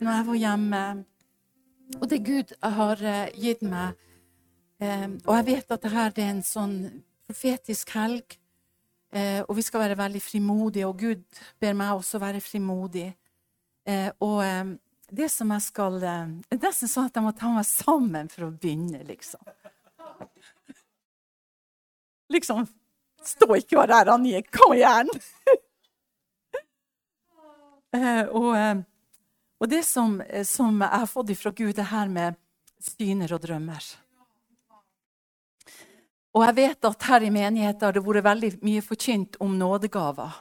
når jeg var hjemme, og det Gud har eh, gitt meg eh, Og jeg vet at dette er en sånn profetisk helg, eh, og vi skal være veldig frimodige, og Gud ber meg også være frimodig. Og det som jeg skal Det er nesten sånn at jeg må ta meg sammen for å begynne, liksom. Liksom Stå ikke og være Annie. Kom igjen! og og det som, eh, som, jeg har fått ifra Gud, det her med syner og drømmer. Og jeg vet at her i menigheten har det vært veldig mye forkynt om nådegaver.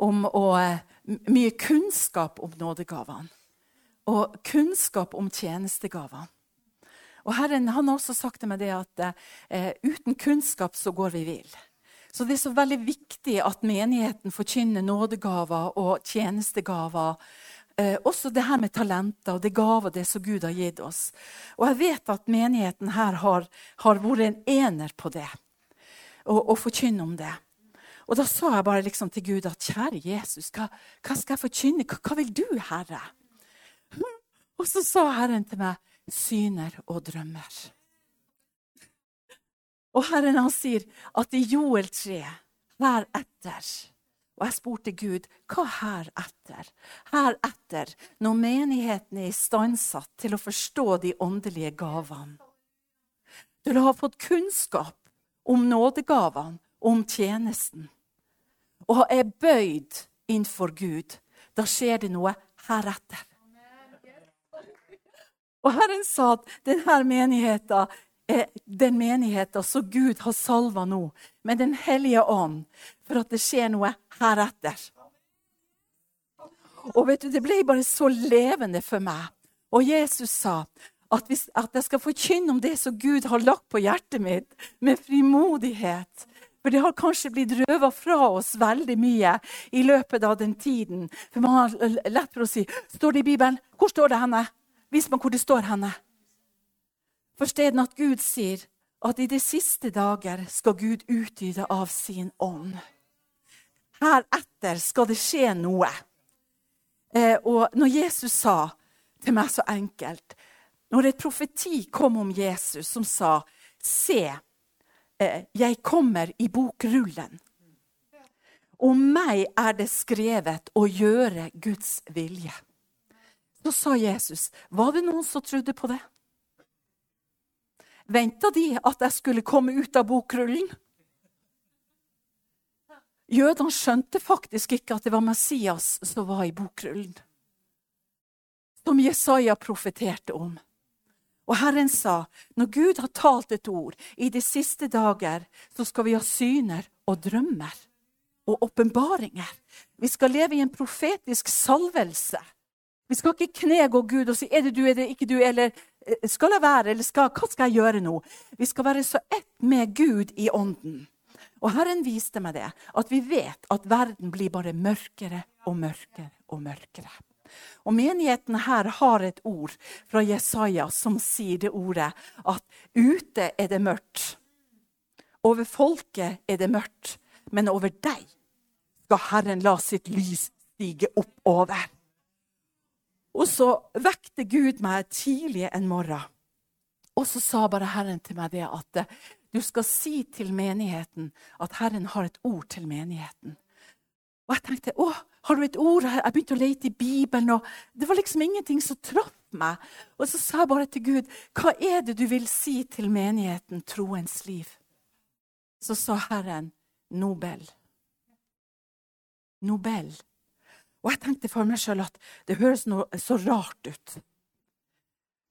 Om, og eh, mye kunnskap om nådegavene. Og kunnskap om tjenestegavene. Og Herren han har også sagt til meg det at eh, uten kunnskap så går vi vill. Så det er så veldig viktig at menigheten forkynner nådegaver og tjenestegaver eh, også det her med talenter og det gaver det som Gud har gitt oss. Og jeg vet at menigheten her har, har vært en ener på det. Og, og forkynne om det. Og da sa jeg bare liksom til Gud at kjære Jesus, hva, hva skal jeg forkynne? Hva, hva, vil du, Herre? Og så sa Herren til meg, syner og drømmer. Og Herren han sier at i Joel 3, hver etter og jeg spurte Gud hva heretter? Heretter, når menigheten er istandsatt til å forstå de åndelige gavene. Du å ha fått kunnskap om nådegavene, om tjenesten. Og er bøyd innenfor Gud. Da skjer det noe heretter. Og Herren sa at denne menigheten er den menigheten som Gud har salva nå, med Den hellige ånd, for at det skjer noe heretter. Og vet du, Det ble bare så levende for meg. Og Jesus sa at, hvis, at jeg skal forkynne om det som Gud har lagt på hjertet mitt, med frimodighet. For det har kanskje blitt røva fra oss veldig mye i løpet av den tiden. For man har lett for å si Står det i Bibelen? Hvor står det henne? Vis meg hvor det står henne. Forstår at Gud sier at i de siste dager skal Gud utgyte av sin ånd. Heretter skal det skje noe. Eh, og når Jesus sa til meg så enkelt Når et profeti kom om Jesus som sa Se, eh, jeg kommer i bokrullen. Om meg er det skrevet å gjøre Guds vilje. Så sa Jesus, var det noen som trodde på det? Venta de at jeg skulle komme ut av bokrullen? Jødene skjønte faktisk ikke at det var Messias som var i bokrullen. Som Jesaja profeterte om. Og Herren sa, når Gud har talt et ord, i de siste dager, så skal vi ha syner og drømmer og åpenbaringer. Vi skal leve i en profetisk salvelse. Vi skal ikke knegå Gud og si 'er det du, er det ikke du', eller Eh, skal jeg være, eller skal, hva skal jeg gjøre nå? Vi skal være så ett med Gud i ånden. Og Herren viste meg det, at vi vet at verden blir bare mørkere og mørkere og mørkere. Og menigheten her har et ord fra Jesaja som sier det ordet at ute er det mørkt. Over folket er det mørkt, men over deg skal Herren la sitt lys stige oppover. Og så vekte Gud meg tidlig en morgen. Og så sa bare Herren til meg det at du skal si til menigheten at Herren har et ord til menigheten. Og jeg tenkte å, har du et ord her? Jeg begynte å lete i Bibelen, og det var liksom ingenting som traff meg. Og så sa jeg bare til Gud, hva er det du vil si til menigheten, troens liv? Så sa Herren, Nobel. Nobel. Og jeg tenkte for meg sjøl at det høres så rart ut.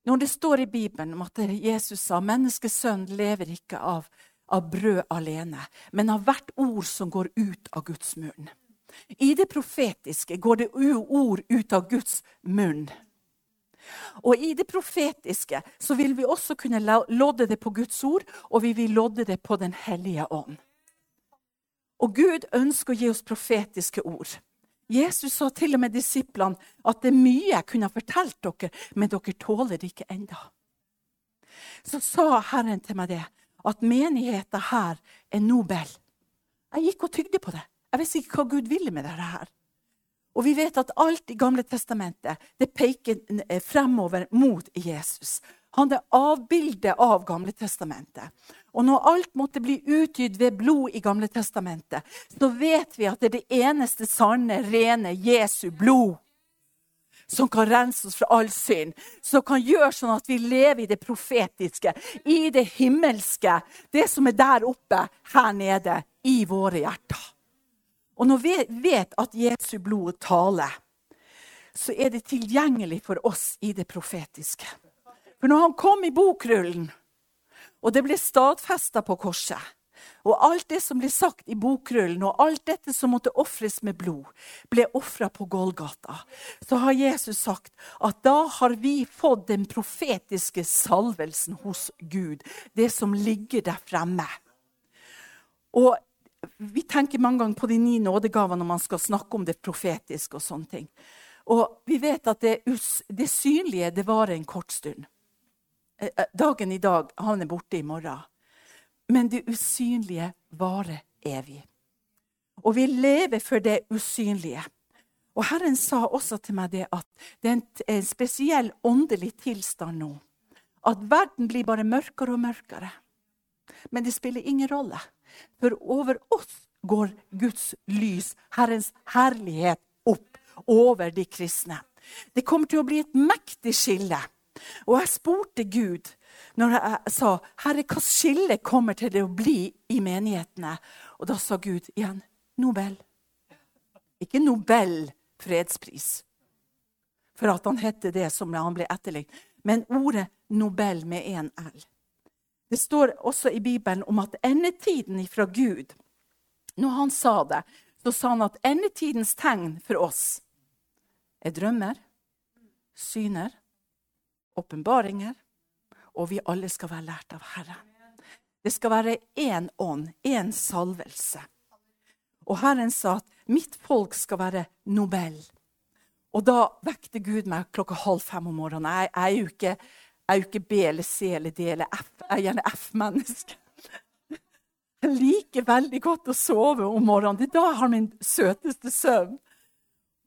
Når det står i Bibelen om at Jesus sa menneskesønnen lever ikke av, av brød alene, men av hvert ord som går ut av Guds munn. I det profetiske går det ord ut av Guds munn. Og i det profetiske så vil vi også kunne lodde det på Guds ord, og vi vil lodde det på Den hellige ånd. Og Gud ønsker å gi oss profetiske ord. Jesus sa til og med disiplene at det er mye jeg kunne ha fortalt dere, men dere tåler det ikke enda. Så sa Herren til meg det, at menigheten her er nobel. Jeg gikk og tygde på det. Jeg visste ikke hva Gud ville med dette her. Og vi vet at alt i Gamle testamentet det peker eh, fremover mot Jesus. Han er avbildet av Gamle testamentet. Og når alt måtte bli utgitt ved blod i Gamle testamentet, så vet vi at det er det eneste sanne, rene Jesu blod som kan rense oss fra all synd. Som kan gjøre sånn at vi lever i det profetiske, i det himmelske. Det som er der oppe, her nede, i våre hjerter. Og når vi vet at Jesu blod taler, så er det tilgjengelig for oss i det profetiske. For når han kom i bokrullen, og det ble stadfesta på korset, og alt det som ble sagt i bokrullen, og alt dette som måtte ofres med blod, ble ofra på Golgata, så har Jesus sagt at da har vi fått den profetiske salvelsen hos Gud. Det som ligger der fremme. Og vi tenker mange ganger på de ni nådegavene når man skal snakke om det profetiske. Og sånne ting. Og vi vet at det, det synlige det varer en kort stund. Eh, eh, dagen i dag, han er borte i morgen. Men det usynlige varer evig. Og vi lever for det usynlige. Og Herren sa også til meg det at det er en spesiell åndelig tilstand nå. At verden blir bare mørkere og mørkere. Men det spiller ingen rolle. For over oss går Guds lys, Herrens herlighet, opp over de kristne. Det kommer til å bli et mektig skille. Og jeg spurte Gud når jeg sa Herre, hva skille kommer til det å bli i menighetene? Og da sa Gud igjen Nobel. Ikke Nobel fredspris, for at han hette det som han ble etterlignet, men ordet Nobel med én L. Det står også i Bibelen om at endetiden ifra Gud Når han sa det, så sa han at endetidens tegn for oss er drømmer, syner, åpenbaringer, og vi alle skal være lært av Herren. Det skal være én ånd, én salvelse. Og Herren sa at mitt folk skal være Nobel. Og da vekte Gud meg klokka halv fem om morgenen. Jeg, jeg er jo ikke ikke B eller C eller D eller F. Jeg er gjerne F-menneske. Jeg liker veldig godt å sove om morgenen. Det er da jeg har min søteste søvn.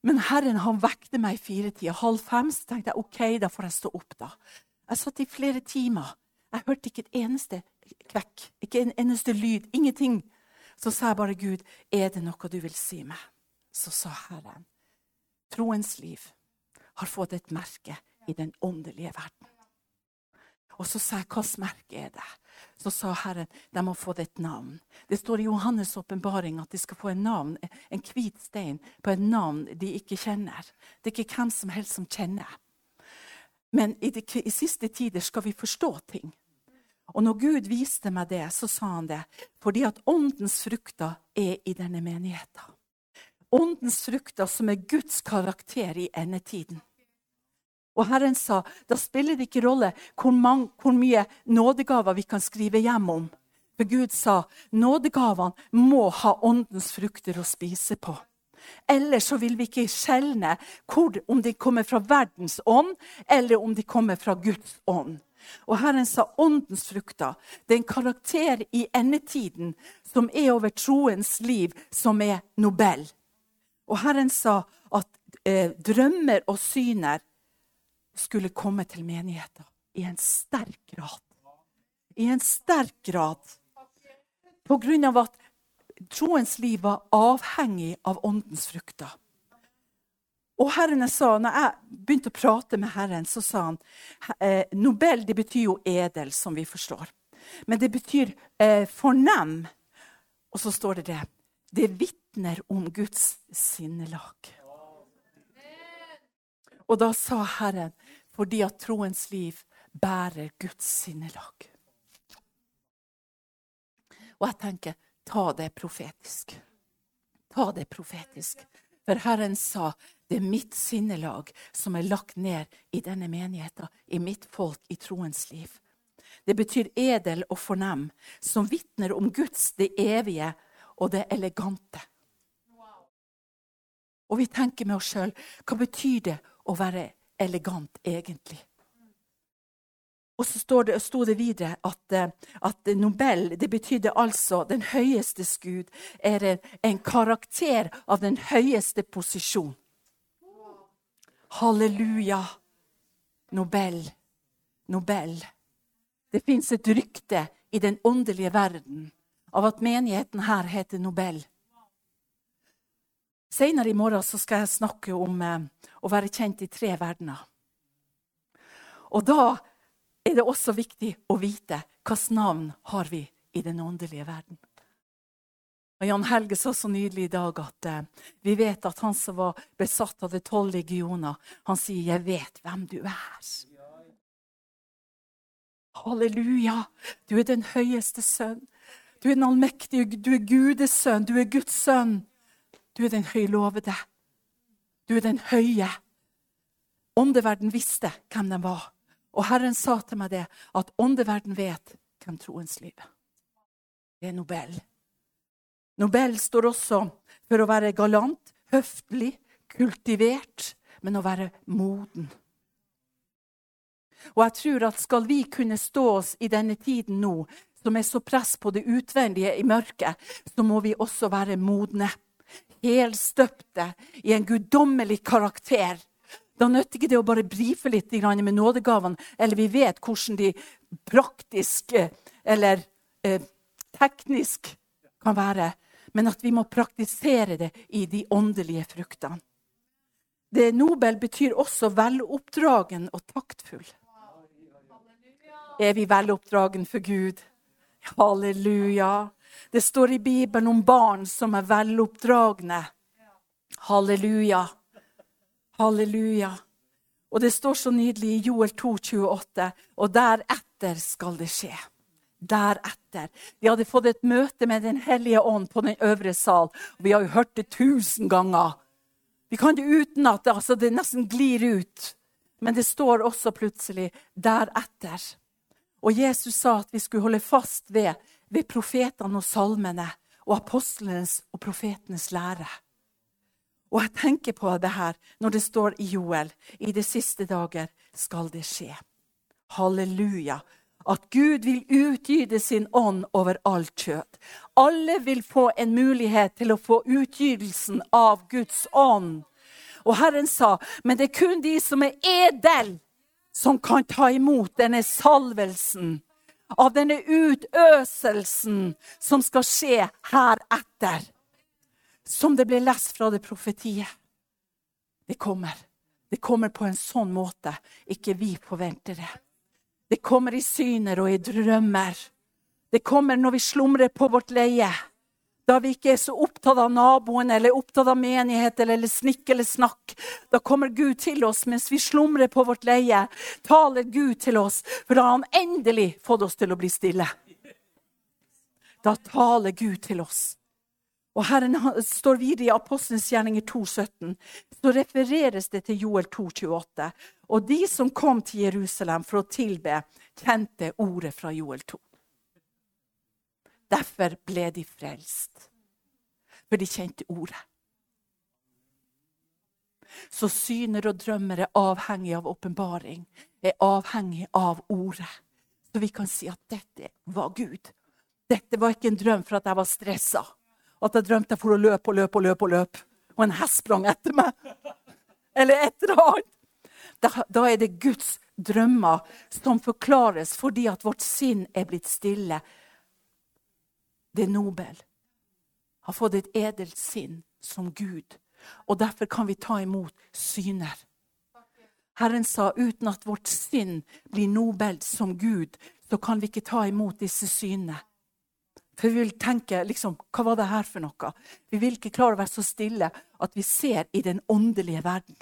Men Herren han vekte meg i firetida. Halv fem så tenkte jeg OK, da får jeg stå opp. da. Jeg satt i flere timer. Jeg hørte ikke et eneste kvekk, ikke en eneste lyd. Ingenting. Så sa jeg bare, Gud, er det noe du vil si meg? Så sa Herren, troens liv har fått et merke i den åndelige verden. Og så sa jeg, hvilket merke er det? Så sa Herren, de må få det et navn. Det står i Johannes' åpenbaring at de skal få en navn, en hvit stein på et navn de ikke kjenner. Det er ikke hvem som helst som kjenner. Men i, de, i siste tider skal vi forstå ting. Og når Gud viste meg det, så sa han det fordi at åndens frukter er i denne menigheten. Åndens frukter som er Guds karakter i endetiden. Og Herren sa da spiller det ikke rolle hvor, mange, hvor mye nådegaver vi kan skrive hjem om. For Gud sa nådegavene må ha åndens frukter å spise på. Ellers så vil vi ikke skjelne om de kommer fra verdens ånd, eller om de kommer fra Guds ånd. Og Herren sa åndens frukter. Det er en karakter i endetiden som er over troens liv, som er Nobel. Og Herren sa at eh, drømmer og syner skulle komme til menigheten i en sterk grad. I en sterk grad. På grunn av at troens liv var avhengig av åndens frukter. Og Herren sa, når jeg begynte å prate med Herren, så sa han eh, Nobel det betyr jo edel, som vi forstår. Men det betyr eh, fornem. Og så står det det. Det vitner om Guds sinnelag. Og da sa Herren fordi at troens liv bærer Guds sinnelag. Og jeg tenker ta det profetisk. Ta det profetisk. For Herren sa det er mitt sinnelag som er lagt ned i denne menigheten, i mitt folk, i troens liv. Det betyr edel og fornem, som vitner om Guds det evige og det elegante. Og vi tenker med oss sjøl hva betyr det å være elegant, egentlig. Og så det, sto det videre at, eh, at, Nobel det betydde altså den høyeste Gud er en, en, karakter av den høyeste posisjon. Halleluja. Nobel. Nobel. Det fins et rykte i den åndelige verden av at menigheten her heter Nobel. Senere i morgen skal jeg snakke om eh, å være kjent i tre verdener. Og da er det også viktig å vite hvilket navn har vi i den åndelige verden. Og Jan Helge sa så nydelig i dag at eh, vi vet at han som var besatt av de tolv legioner, han sier 'Jeg vet hvem du er'. Halleluja! Du er den høyeste sønn. Du er den allmektige, du er Gudes sønn, du er Guds sønn. Du er den høylovede. Du er den høye. Åndeverden visste hvem de var. Og Herren sa til meg det, at åndeverden vet hvem troens liv er. Det er Nobel. Nobel står også for å være galant, høflig, kultivert, men å være moden. Og jeg tror at skal vi kunne stå oss i denne tiden nå, som er så press på det utvendige i mørket, så må vi også være modne. Helstøpte i en guddommelig karakter. Da nytter ikke det å bare brife litt med nådegavene, eller vi vet hvordan de praktisk eller eh, teknisk kan være, men at vi må praktisere det i de åndelige fruktene. Det Nobel betyr også veloppdragen og taktfull. Er vi veloppdragen for Gud? Halleluja. Det står i Bibelen om barn som er veloppdragne. Halleluja. Halleluja. Og det står så nydelig i Joel 2, 28, og deretter skal det skje. Deretter. De hadde fått et møte med Den hellige ånd på den øvre sal. Vi har jo hørt det tusen ganger. Vi kan det utenat. Altså det nesten glir ut. Men det står også plutselig 'deretter'. Og Jesus sa at vi skulle holde fast ved, ved profetene og salmene og apostlenes og profetenes lære. Og jeg tenker på det her når det står i Joel i de siste dager skal det skje. Halleluja. At Gud vil utgyde sin ånd over alt kjøtt. Alle vil få en mulighet til å få utgytelsen av Guds ånd. Og Herren sa, men det er kun de som er edel, som kan ta imot denne salvelsen, av denne utøselsen som skal skje heretter. Som det ble lest fra det profetiet. Det kommer. Det kommer på en sånn måte ikke vi forventer det. Det kommer i syner og i drømmer. Det kommer når vi slumrer på vårt leie. Da vi ikke er så opptatt av naboen eller opptatt av menighet eller snikk eller snakk. Da kommer Gud til oss mens vi slumrer på vårt leie. Taler Gud til oss, for da har han endelig fått oss til å bli stille. Da taler Gud til oss. Og her står videre i Apostelens gjerninger 2,17. Så refereres det til Joel 2,28. Og de som kom til Jerusalem for å tilbe, kjente ordet fra Joel 2. Derfor ble de frelst. For de kjente ordet. Så syner og drømmer er avhengig av åpenbaring, er avhengig av ordet. Så vi kan si at dette var Gud. Dette var ikke en drøm for at jeg var stressa. At jeg drømte jeg for å løpe og løpe og løpe, og løpe, og en hest sprang etter meg. Eller et eller annet. Da, da er det Guds drømmer som forklares fordi at vårt sinn er blitt stille det Nobel. Har fått et edelt sinn som Gud. Og derfor kan vi ta imot syner. Herren sa uten at vårt sinn blir nobelt som Gud, så kan vi ikke ta imot disse synene. For vi vil tenke liksom, hva var det her for noe? Vi vil ikke klare å være så stille at vi ser i den åndelige verden.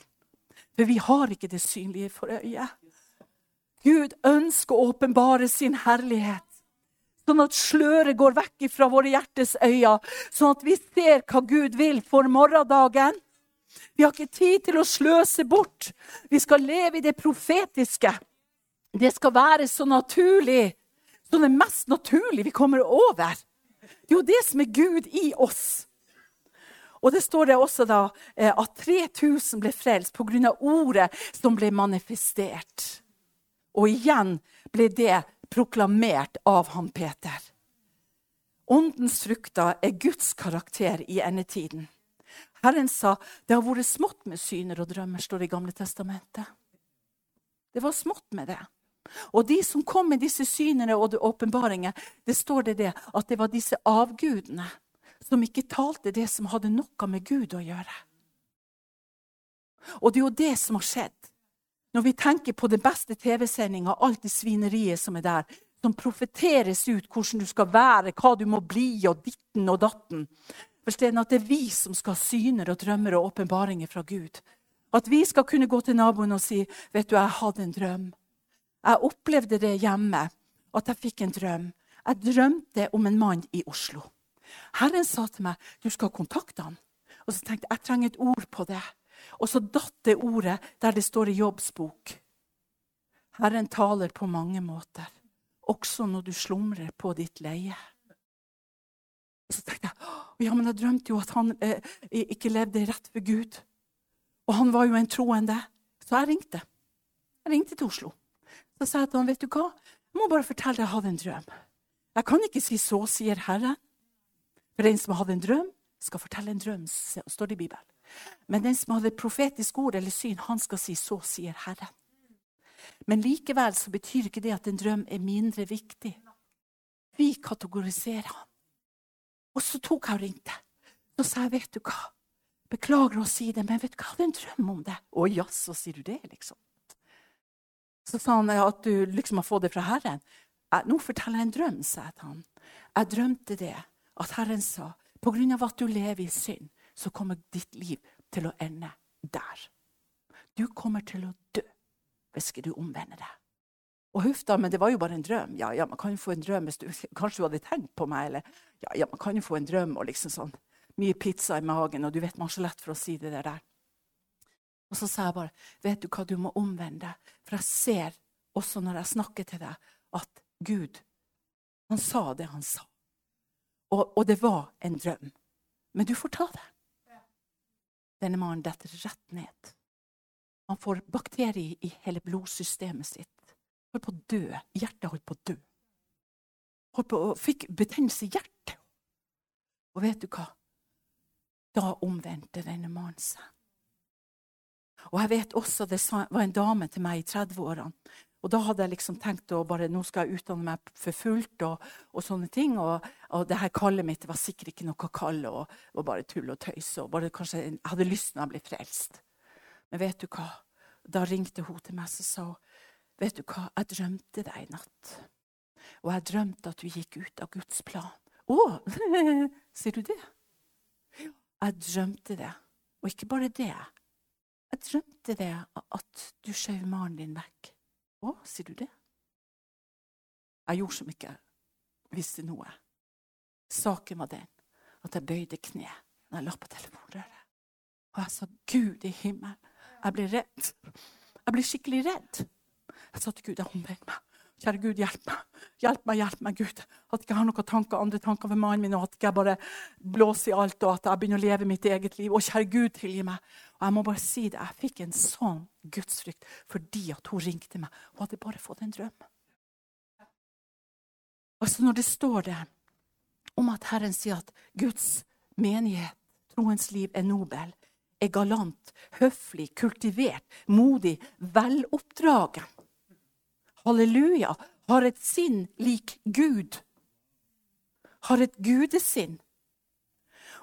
For vi har ikke det synlige for øyet. Gud ønsker å åpenbare sin herlighet. Sånn at sløret går vekk fra våre hjertes øyne, sånn at vi ser hva Gud vil for morgendagen. Vi har ikke tid til å sløse bort. Vi skal leve i det profetiske. Det skal være så naturlig, så det mest naturlige vi kommer over. Det er jo det som er Gud i oss. Og det står det også da eh, at 3000 ble frelst pga. ordet som ble manifestert. Og igjen ble det proklamert av han Peter. Åndens frukter er Guds karakter i endetiden. Herren sa det har vært smått med syner og drømmer, står det i Gamle testamentet. Det var smått med det. Og de som kom med disse synene og åpenbaringer, det står det, det at det var disse avgudene som ikke talte det som hadde noe med Gud å gjøre. Og det er jo det som har skjedd. Når vi tenker på den beste TV-sendinga, alt det svineriet som er der, som profeteres ut hvordan du skal være, hva du må bli, og ditten og datten. Forstår at det er vi som skal ha syner og drømmer og åpenbaringer fra Gud. At vi skal kunne gå til naboen og si, 'Vet du, jeg hadde en drøm.' Jeg opplevde det hjemme, at jeg fikk en drøm. Jeg drømte om en mann i Oslo. Herren sa til meg, 'Du skal kontakte han.' Og så tenkte jeg jeg trenger et ord på det. Og så datt det ordet der det står i Jobbs bok. Herren taler på mange måter, også når du slumrer på ditt leie. Og så tenkte jeg ja, men jeg drømte jo at han eh, ikke levde rett for Gud. Og han var jo en troende. Så jeg ringte. Jeg ringte til Oslo. Så sa jeg til han, vet du hva, jeg må bare fortelle deg jeg hadde en drøm. Jeg kan ikke si 'så sier Herren'. For en som hadde en drøm, skal fortelle en drøm, står det i Bibelen. Men den som hadde et profetisk ord eller syn, han skal si 'så sier Herren'. Men likevel så betyr ikke det at en drøm er mindre viktig. Vi kategoriserer han. Og så tok jeg og ringte. Så sa jeg, vet du hva, beklager å si det, men vet du hva, jeg hadde en drøm om det. Å jaså, sier du det, liksom? Så sa han at du liksom har fått det fra Herren. Nå forteller jeg en drøm, sa jeg til han. Jeg drømte det, at Herren sa, på grunn av at du lever i synd, så kommer ditt liv til å ende der. Du kommer til å dø hvis ikke du omvender deg. Og huff da, men det var jo bare en drøm. Ja, ja, man kan jo få en drøm hvis du kanskje du hadde tenkt på meg, eller ja, ja, man kan jo få en drøm og liksom sånn mye pizza i magen, og du vet man har så lett for å si det der. Og så sa jeg bare, vet du hva, du må omvende deg, for jeg ser også når jeg snakker til deg, at Gud, han sa det han sa. Og, og det var en drøm. Men du får ta det. Denne mannen detter rett ned. Han får bakterier i hele blodsystemet sitt holdt på å dø. Hjertet holdt på å dø. Holdt på å fikk betennelse i hjertet. Og vet du hva? Da omvendte denne mannen seg. Og jeg vet også det var en dame til meg i 30-årene. Og da hadde jeg liksom tenkt å bare, nå skal jeg utdanne meg for fullt og, og sånne ting. Og, og, det her kallet mitt var sikkert ikke noe kall og, og bare tull og tøys. og bare kanskje Jeg hadde lyst til å bli frelst. Men vet du hva? Da ringte hun til meg og sa Vet du hva, jeg drømte deg i natt. Og jeg drømte at du gikk ut av Guds plan. Å, sier du det? Jeg drømte det. Og ikke bare det. Jeg drømte det at du skjøv maren din vekk. Å, sier du det? Jeg gjorde som ikke visste noe. Saken var den at jeg bøyde kne når jeg la på telefonrøret. Og jeg sa, Gud i himmelen, jeg ble redd. Jeg ble skikkelig redd. Jeg sa til Gud, jeg omvender meg. Kjære Gud, hjelp meg. Hjelp meg, hjelp meg, Gud. At jeg har noen tanker, andre tanker ved mannen min, og at jeg bare blåser i alt, og at jeg begynner å leve mitt eget liv. Og kjære Gud, tilgi meg. Og jeg må bare si det, jeg fikk en sånn gudsfrykt fordi at hun ringte meg. Hun hadde bare fått en drøm. Altså Når det står det om at Herren sier at Guds menighet, troens liv, er nobel, er galant, høflig, kultivert, modig, veloppdragen halleluja, har et sinn lik Gud. Har et gudesinn.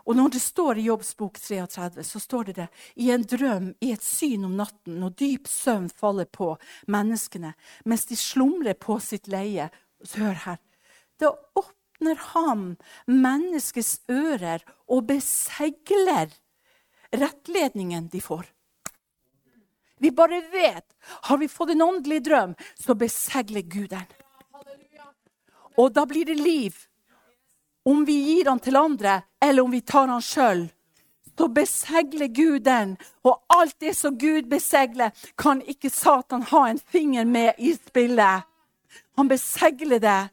Og når det står i Jobbs bok 33, så står det det i en drøm, i et syn om natten, når dyp søvn faller på menneskene, mens de slumrer på sitt leie. Hør her. Da åpner han menneskets ører og besegler rettledningen de får. Vi bare vet. Har vi fått en åndelig drøm, så besegler Gud den. Og da blir det liv. Om vi gir den til andre, eller om vi tar den sjøl, så besegler Gud den. Og alt det som Gud besegler, kan ikke Satan ha en finger med i spillet. Han besegler det.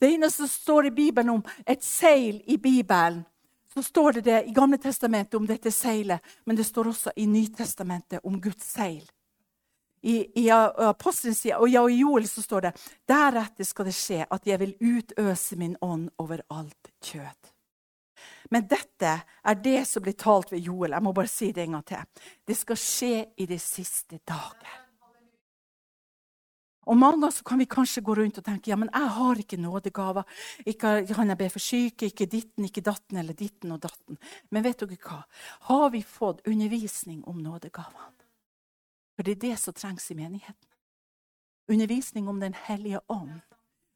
Det eneste som står i Bibelen om et seil i Bibelen, så står det det i Gamle testamentet om dette seilet, men det står også i Nytestamentet om Guds seil. I, i apostelens og i Joel så står det deretter skal det skje at jeg vil utøse min ånd over alt kjøtt. Men dette er det som blir talt ved Joel. Jeg må bare si det en gang til. Det skal skje i de siste dager. Og Mange ganger kan vi kanskje gå rundt og tenke ja, men jeg har ikke nådegaver. Ikke kan jeg be for syke, ikke ditten, ikke datten eller ditten og datten. Men vet dere hva? Har vi fått undervisning om nådegavene? For det er det som trengs i menigheten. Undervisning om Den hellige ånd.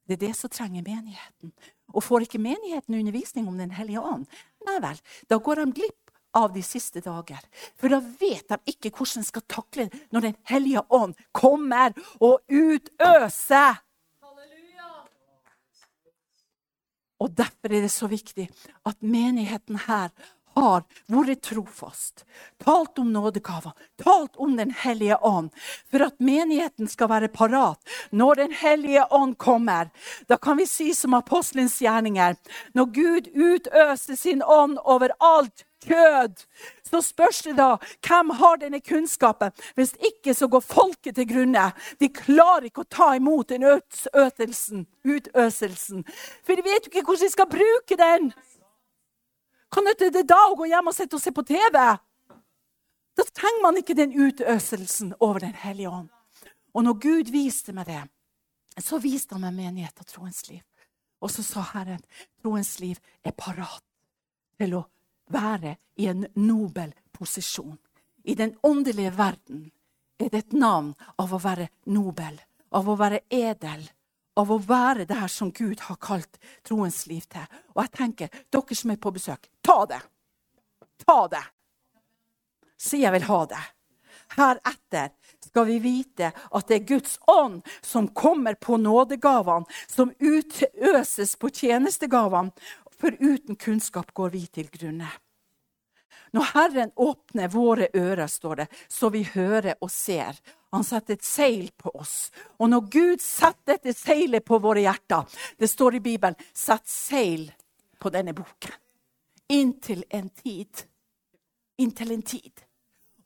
Det er det som trenger menigheten. Og får ikke menigheten undervisning om Den hellige ånd, nei vel, da går de glipp av de siste dager. For da vet de ikke hvordan de skal takle når Den hellige ånd kommer og utøser. Og Derfor er det så viktig at menigheten her har vært trofast, talt om nådegaver, talt om Den hellige ånd, for at menigheten skal være parat når Den hellige ånd kommer. Da kan vi si som apostelens gjerninger, når Gud utøste sin ånd over alt kjød, så spørs det da hvem har denne kunnskapen. Hvis ikke så går folket til grunne. De klarer ikke å ta imot den utøselsen. For de vet jo ikke hvordan de skal bruke den. Kan det det da å gå hjem og sitte og se på TV? Da trenger man ikke den utøselsen over Den hellige ånd. Og når Gud viste meg det, så viste han meg menighet og troens liv. Og så sa Herren troens liv er parat til å være i en nobel posisjon. I den åndelige verden er det et navn av å være nobel, av å være edel, av å være det her som Gud har kalt troens liv til. Og jeg tenker, dere som er på besøk, ta det! Ta det! Si jeg vil ha det. Heretter skal vi vite at det er Guds ånd som kommer på nådegavene, som utøses på tjenestegavene. For uten kunnskap går vi til grunne. Når Herren åpner våre ører, står det, så vi hører og ser, han setter et seil på oss. Og når Gud setter dette seilet på våre hjerter Det står i Bibelen 'sett seil på denne boken'. Inntil en tid. Inntil en tid.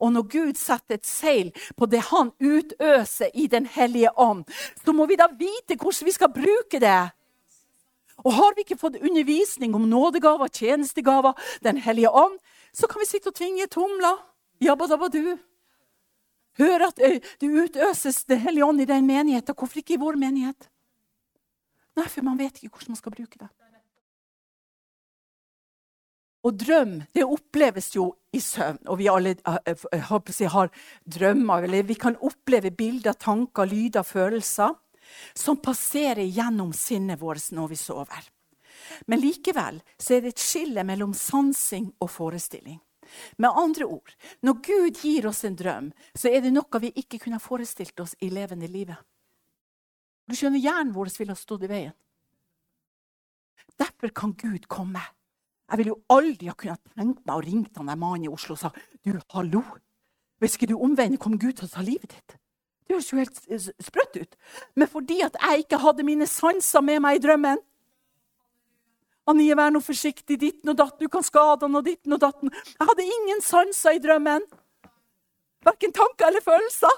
Og når Gud setter et seil på det han utøser i Den hellige ånd, så må vi da vite hvordan vi skal bruke det. Og har vi ikke fått undervisning om nådegaver, tjenestegaver, Den hellige ånd, så kan vi sitte og tvinge tomler. Jabba dabba du. Hør at eh, det utøses Den hellige ånd i den menigheten. Hvorfor ikke i vår menighet? Nei, for man vet ikke hvordan man skal bruke det. Og drøm det oppleves jo i søvn. Og vi alle eh, eh, har drømmer. Eller vi kan oppleve bilder, tanker, lyder, følelser som passerer gjennom sinnet vårt når vi sover. Men likevel så er det et skille mellom sansing og forestilling. Med andre ord, når Gud gir oss en drøm, så er det noe vi ikke kunne forestilt oss i levende livet. Du skjønner, Hjernen vår vil ha stått i veien. Derfor kan Gud komme. Jeg ville jo aldri ha kunnet tenkt meg å ringe han der mannen i Oslo og sa du, hallo, hvis ikke du omvender, kommer Gud til å ta livet ditt. Det høres jo helt sprøtt ut. Men fordi at jeg ikke hadde mine sanser med meg i drømmen, Anie, vær nå forsiktig, ditten og datten, du kan skade han og ditten og datten. Jeg hadde ingen sanser i drømmen. Verken tanker eller følelser.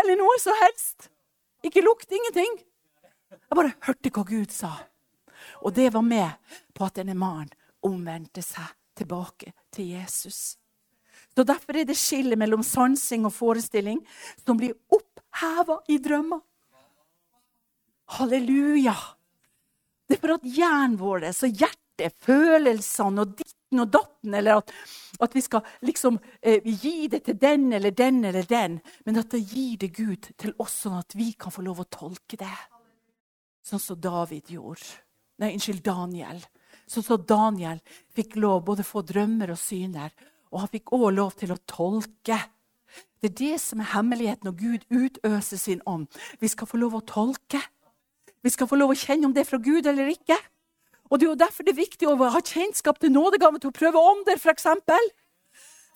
Eller noe som helst. Ikke lukt, ingenting. Jeg bare hørte hva Gud sa. Og det var med på at denne mannen omvendte seg tilbake til Jesus. Så Derfor er det skillet mellom sansing og forestilling som blir oppheva i drømmer. Halleluja! Det er for at hjernen vår så hjertet, følelsene og ditten og datten, eller at, at vi skal liksom eh, gi det til den eller den eller den, men at det gir det Gud til oss, sånn at vi kan få lov å tolke det. Sånn som David gjorde. Nei, unnskyld, Daniel. Sånn som Daniel fikk lov både få drømmer og syner, og han fikk òg lov til å tolke. Det er det som er hemmeligheten når Gud utøser sin ånd. Vi skal få lov å tolke. Vi skal få lov å kjenne om det er fra Gud eller ikke. Og Det er jo derfor det er viktig å ha kjennskap til nådegave til å prøve ånder, f.eks.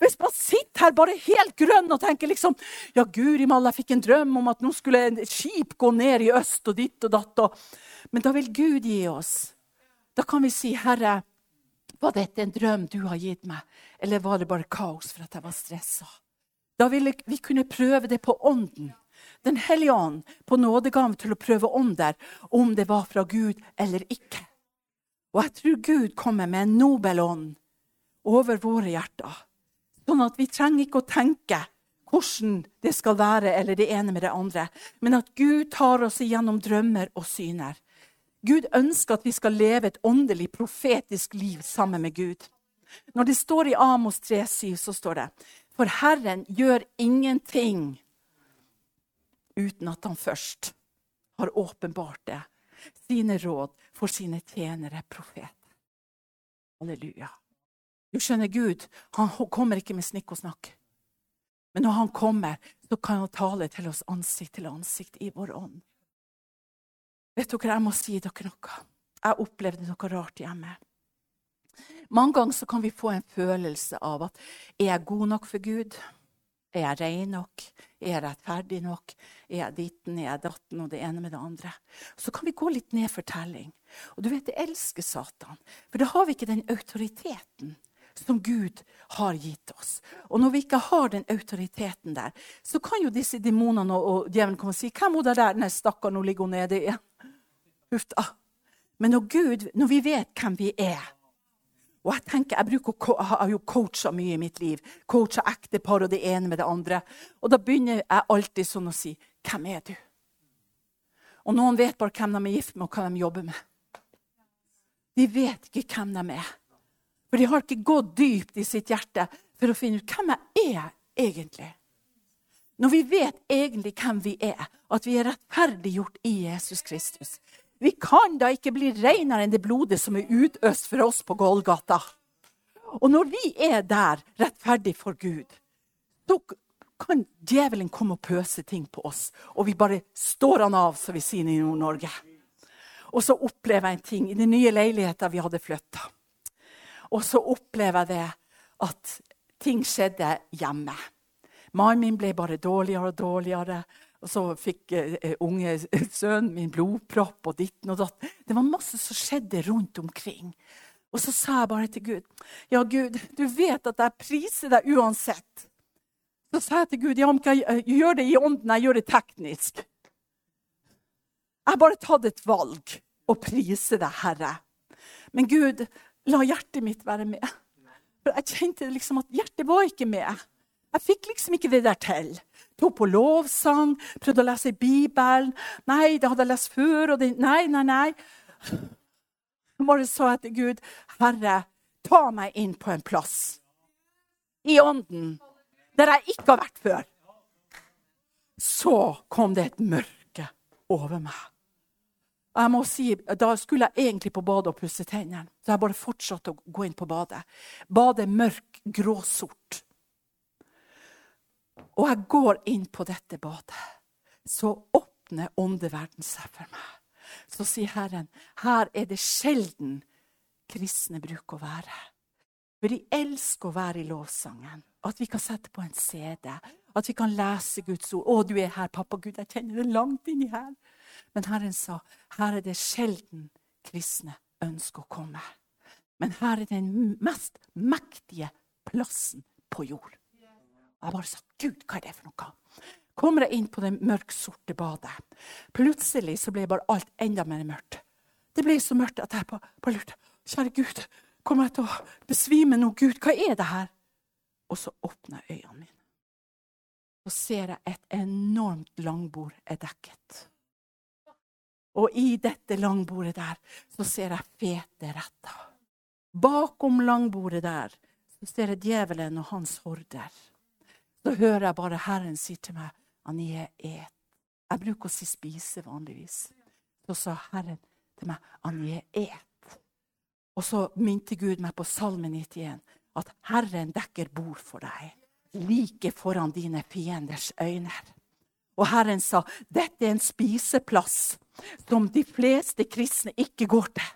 Hvis man sitter her bare helt grønn og tenker liksom Ja, guri malla, jeg fikk en drøm om at nå skulle et skip gå ned i øst og ditt og datt. Og... Men da vil Gud gi oss. Da kan vi si, Herre, var dette en drøm du har gitt meg, eller var det bare kaos for at jeg var stressa? Da ville vi kunne prøve det på ånden. Den hellige ånd på nådegave til å prøve om der, om det var fra Gud eller ikke. Og jeg tror Gud kommer med en nobel ånd over våre hjerter. Sånn at vi trenger ikke å tenke hvordan det skal være, eller det ene med det andre. Men at Gud tar oss igjennom drømmer og syner. Gud ønsker at vi skal leve et åndelig, profetisk liv sammen med Gud. Når det står i Amos 3,7, så står det For Herren gjør ingenting uten at han først har åpenbart det, sine råd for sine tjenere profeter. Halleluja. Du skjønner, Gud han kommer ikke med snikk og snakk. Men når han kommer, så kan han tale til oss ansikt til ansikt i vår ånd. Vet dere, jeg må si dere noe. Jeg opplevde noe rart hjemme. Mange ganger kan vi få en følelse av at er jeg god nok for Gud? Er jeg ren nok? Er jeg rettferdig nok? Er jeg ditten, er jeg datten, og det ene med det andre? Så kan vi gå litt ned for telling. Og du vet, jeg elsker Satan. For da har vi ikke den autoriteten som Gud har gitt oss. Og når vi ikke har den autoriteten der, så kan jo disse demonene og, og djevelen komme og si 'Hvem er det der?' Nei, stakkar, nå ligger hun nede igjen. Huff da. Men når, Gud, når vi vet hvem vi er og Jeg tenker, jeg, bruker, har jo coacha mye i mitt liv. Coacha ektepar og det ene med det andre. Og da begynner jeg alltid sånn å si 'Hvem er du?' Og noen vet bare hvem de er gift med, og hva de jobber med. De vet ikke hvem de er. For de har ikke gått dypt i sitt hjerte for å finne ut hvem jeg er egentlig. Når vi vet egentlig hvem vi er, at vi er rettferdiggjort i Jesus Kristus Vi kan da ikke bli renere enn det blodet som er utøst for oss på Golgata. Og når vi er der, rettferdig for Gud, så kan djevelen komme og pøse ting på oss. Og vi bare står han av, som vi sier i Nord-Norge. Og så opplever jeg en ting i den nye leiligheten vi hadde flytta. Og så opplever jeg det at ting skjedde hjemme. Mannen min ble bare dårligere og dårligere. Og så fikk uh, unge sønnen min blodpropp og ditten og datt. Det var masse som skjedde rundt omkring. Og så sa jeg bare til Gud Ja, Gud, du vet at jeg priser deg uansett. Så sa jeg til Gud ja, om jeg gjør det i ånden, jeg gjør det teknisk. Jeg har bare tatt et valg å prise deg, Herre. Men Gud, La hjertet mitt være med. For jeg kjente liksom at hjertet var ikke med. Jeg fikk liksom ikke det der til. Tok på lovsang, prøvde å lese Bibelen. Nei, det hadde jeg lest før. det, Nei, nei, nei. Bare sa jeg til Gud, Herre, ta meg inn på en plass i ånden der jeg ikke har vært før. Så kom det et mørke over meg. Jeg må si, Da skulle jeg egentlig på badet og pusse tennene. Så jeg bare fortsatte å gå inn på badet. Badet er mørk, gråsort. Og jeg går inn på dette badet. Så åpner åndeverden seg for meg. Så sier Herren, her er det sjelden kristne bruker å være. For de elsker å være i lovsangen. At vi kan sette på en CD. At vi kan lese Guds ord. 'Å, du er her, pappa Gud. Jeg kjenner det langt inni her.' Men Herren sa her er det sjelden kristne ønsker å komme. Men her er den mest mektige plassen på jord. Og jeg bare sa Gud, hva er det for noe? Kommer jeg inn på det mørksorte badet. Plutselig så ble bare alt enda mer mørkt. Det ble så mørkt at jeg bare lurte. Kjære Gud, kommer jeg til å besvime nå? Gud, hva er det her? Og så åpner jeg øynene mine. Så ser jeg et enormt langbord er dekket. Og i dette langbordet der så ser jeg fete retter. Bakom langbordet der så ser jeg djevelen og hans horder. Så hører jeg bare Herren si til meg, Anie, et. Jeg bruker å si spise vanligvis. Så sa Herren til meg, Anie, et. Og så minte Gud meg på Salme 91 at Herren dekker bord for deg, like foran dine fienders øyne. Og Herren sa, dette er en spiseplass som de fleste kristne ikke går til.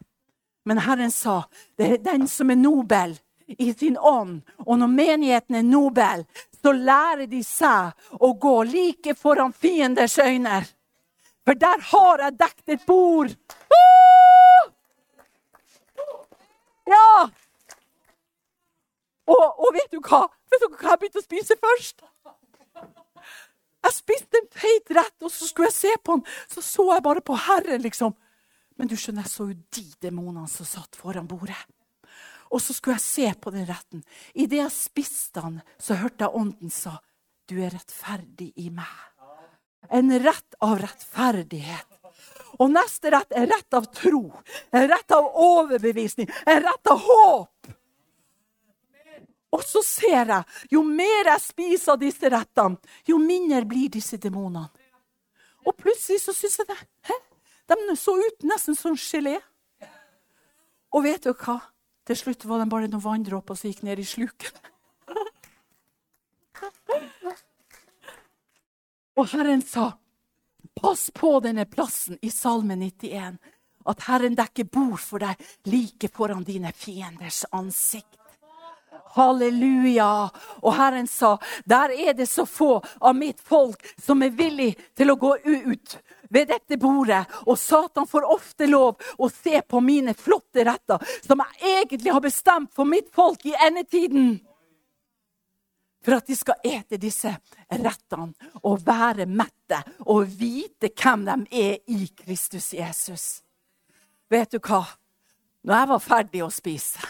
Men Herren sa det er den som er nobel i sin ånd. Og når menigheten er nobel, så lærer de seg å gå like foran fienders øyne. For der har jeg dekket et bord. Ja! Og, og, vet du hva? Vet du hva jeg begynte å spise først? Jeg spiste en feit rett, og så skulle jeg se på den. Så så jeg bare på Herren, liksom. Men du skjønner, jeg så jo de demonene som satt foran bordet. Og så skulle jeg se på den retten. Idet jeg spiste den, så hørte jeg ånden sa, du er rettferdig i meg. En rett av rettferdighet. Og neste rett er rett av tro. En rett av overbevisning. En rett av håp. Og så ser jeg, jo mer jeg spiser av disse rettene, jo mindre blir disse demonene. Og plutselig så syns jeg det. Hæ? De så ut nesten som gelé. Og vet du hva? Til slutt var de bare noen vanndråper som gikk ned i sluken. Og Herren sa, pass på denne plassen i Salme 91, at Herren dekker bord for deg like foran dine fienders ansikt. Halleluja. Og Herren sa, der er det så få av mitt folk som er villig til å gå ut ved dette bordet. Og Satan får ofte lov å se på mine flotte retter, som jeg egentlig har bestemt for mitt folk i endetiden. For at de skal ete disse rettene og være mette og vite hvem de er i Kristus Jesus. Vet du hva? Når jeg var ferdig å spise,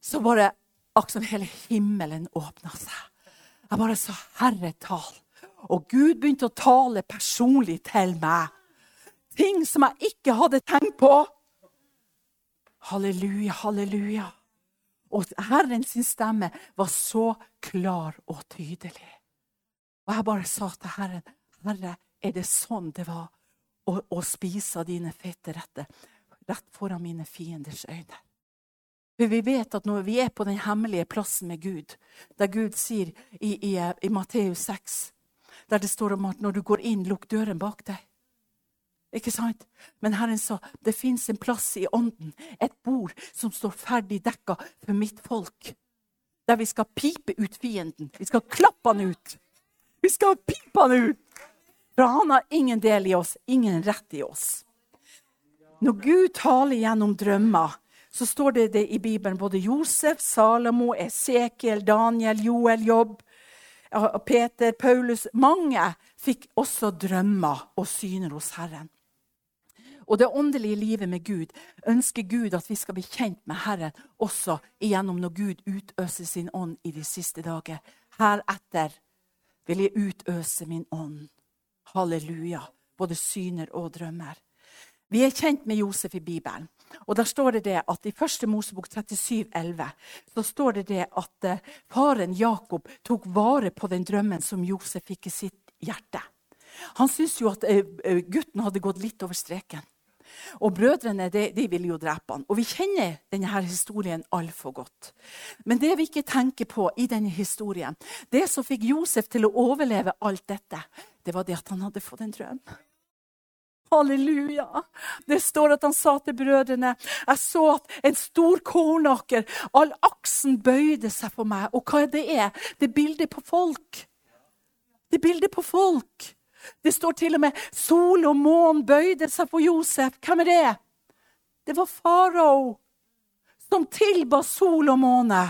så bare akkurat som hele himmelen åpna seg. Jeg bare sa 'Herre, tal'. Og Gud begynte å tale personlig til meg. Ting som jeg ikke hadde tenkt på. Halleluja, halleluja. Og Herren sin stemme var så klar og tydelig. Og jeg bare sa til Herren, 'Herre, er det sånn det var å, å spise dine fete retter rett foran mine fienders øyne?' For vi vet at når vi er på den hemmelige plassen med Gud, der Gud sier i, i, i Matteus 6, der det står om at når du går inn, lukk døren bak deg. Ikke sant? Men Herren sa det fins en plass i ånden, et bord, som står ferdig dekka for mitt folk. Der vi skal pipe ut fienden. Vi skal klappe han ut. Vi skal pipe han ut! For han har ingen del i oss, ingen rett i oss. Når Gud taler gjennom drømmer, så står det, det i Bibelen både Josef, Salomo, Esekiel, Daniel, Joel, Jobb, Peter, Paulus Mange fikk også drømmer og syner hos Herren. Og det åndelige livet med Gud ønsker Gud at vi skal bli kjent med Herren også igjennom når Gud utøser sin ånd i de siste dager. Heretter vil jeg utøse min ånd. Halleluja. Både syner og drømmer. Vi er kjent med Josef i Bibelen. Og der står det, det at I 1. Mosebok 37, 11, så står det, det at uh, faren Jakob tok vare på den drømmen som Josef fikk i sitt hjerte. Han syntes jo at uh, gutten hadde gått litt over streken. Og brødrene de, de ville jo drepe han. Og vi kjenner denne historien altfor godt. Men det vi ikke tenker på i denne historien, det som fikk Josef til å overleve alt dette, det var det at han hadde fått en drøm. Halleluja. Det står at han sa til brødrene Jeg så at en stor kornaker, all aksen bøyde seg for meg. Og hva det er? Det er bildet på folk. Det er bildet på folk. Det står til og med sol og månen bøyde seg for Josef. Hvem er det? Det var farao som tilba sol og måne.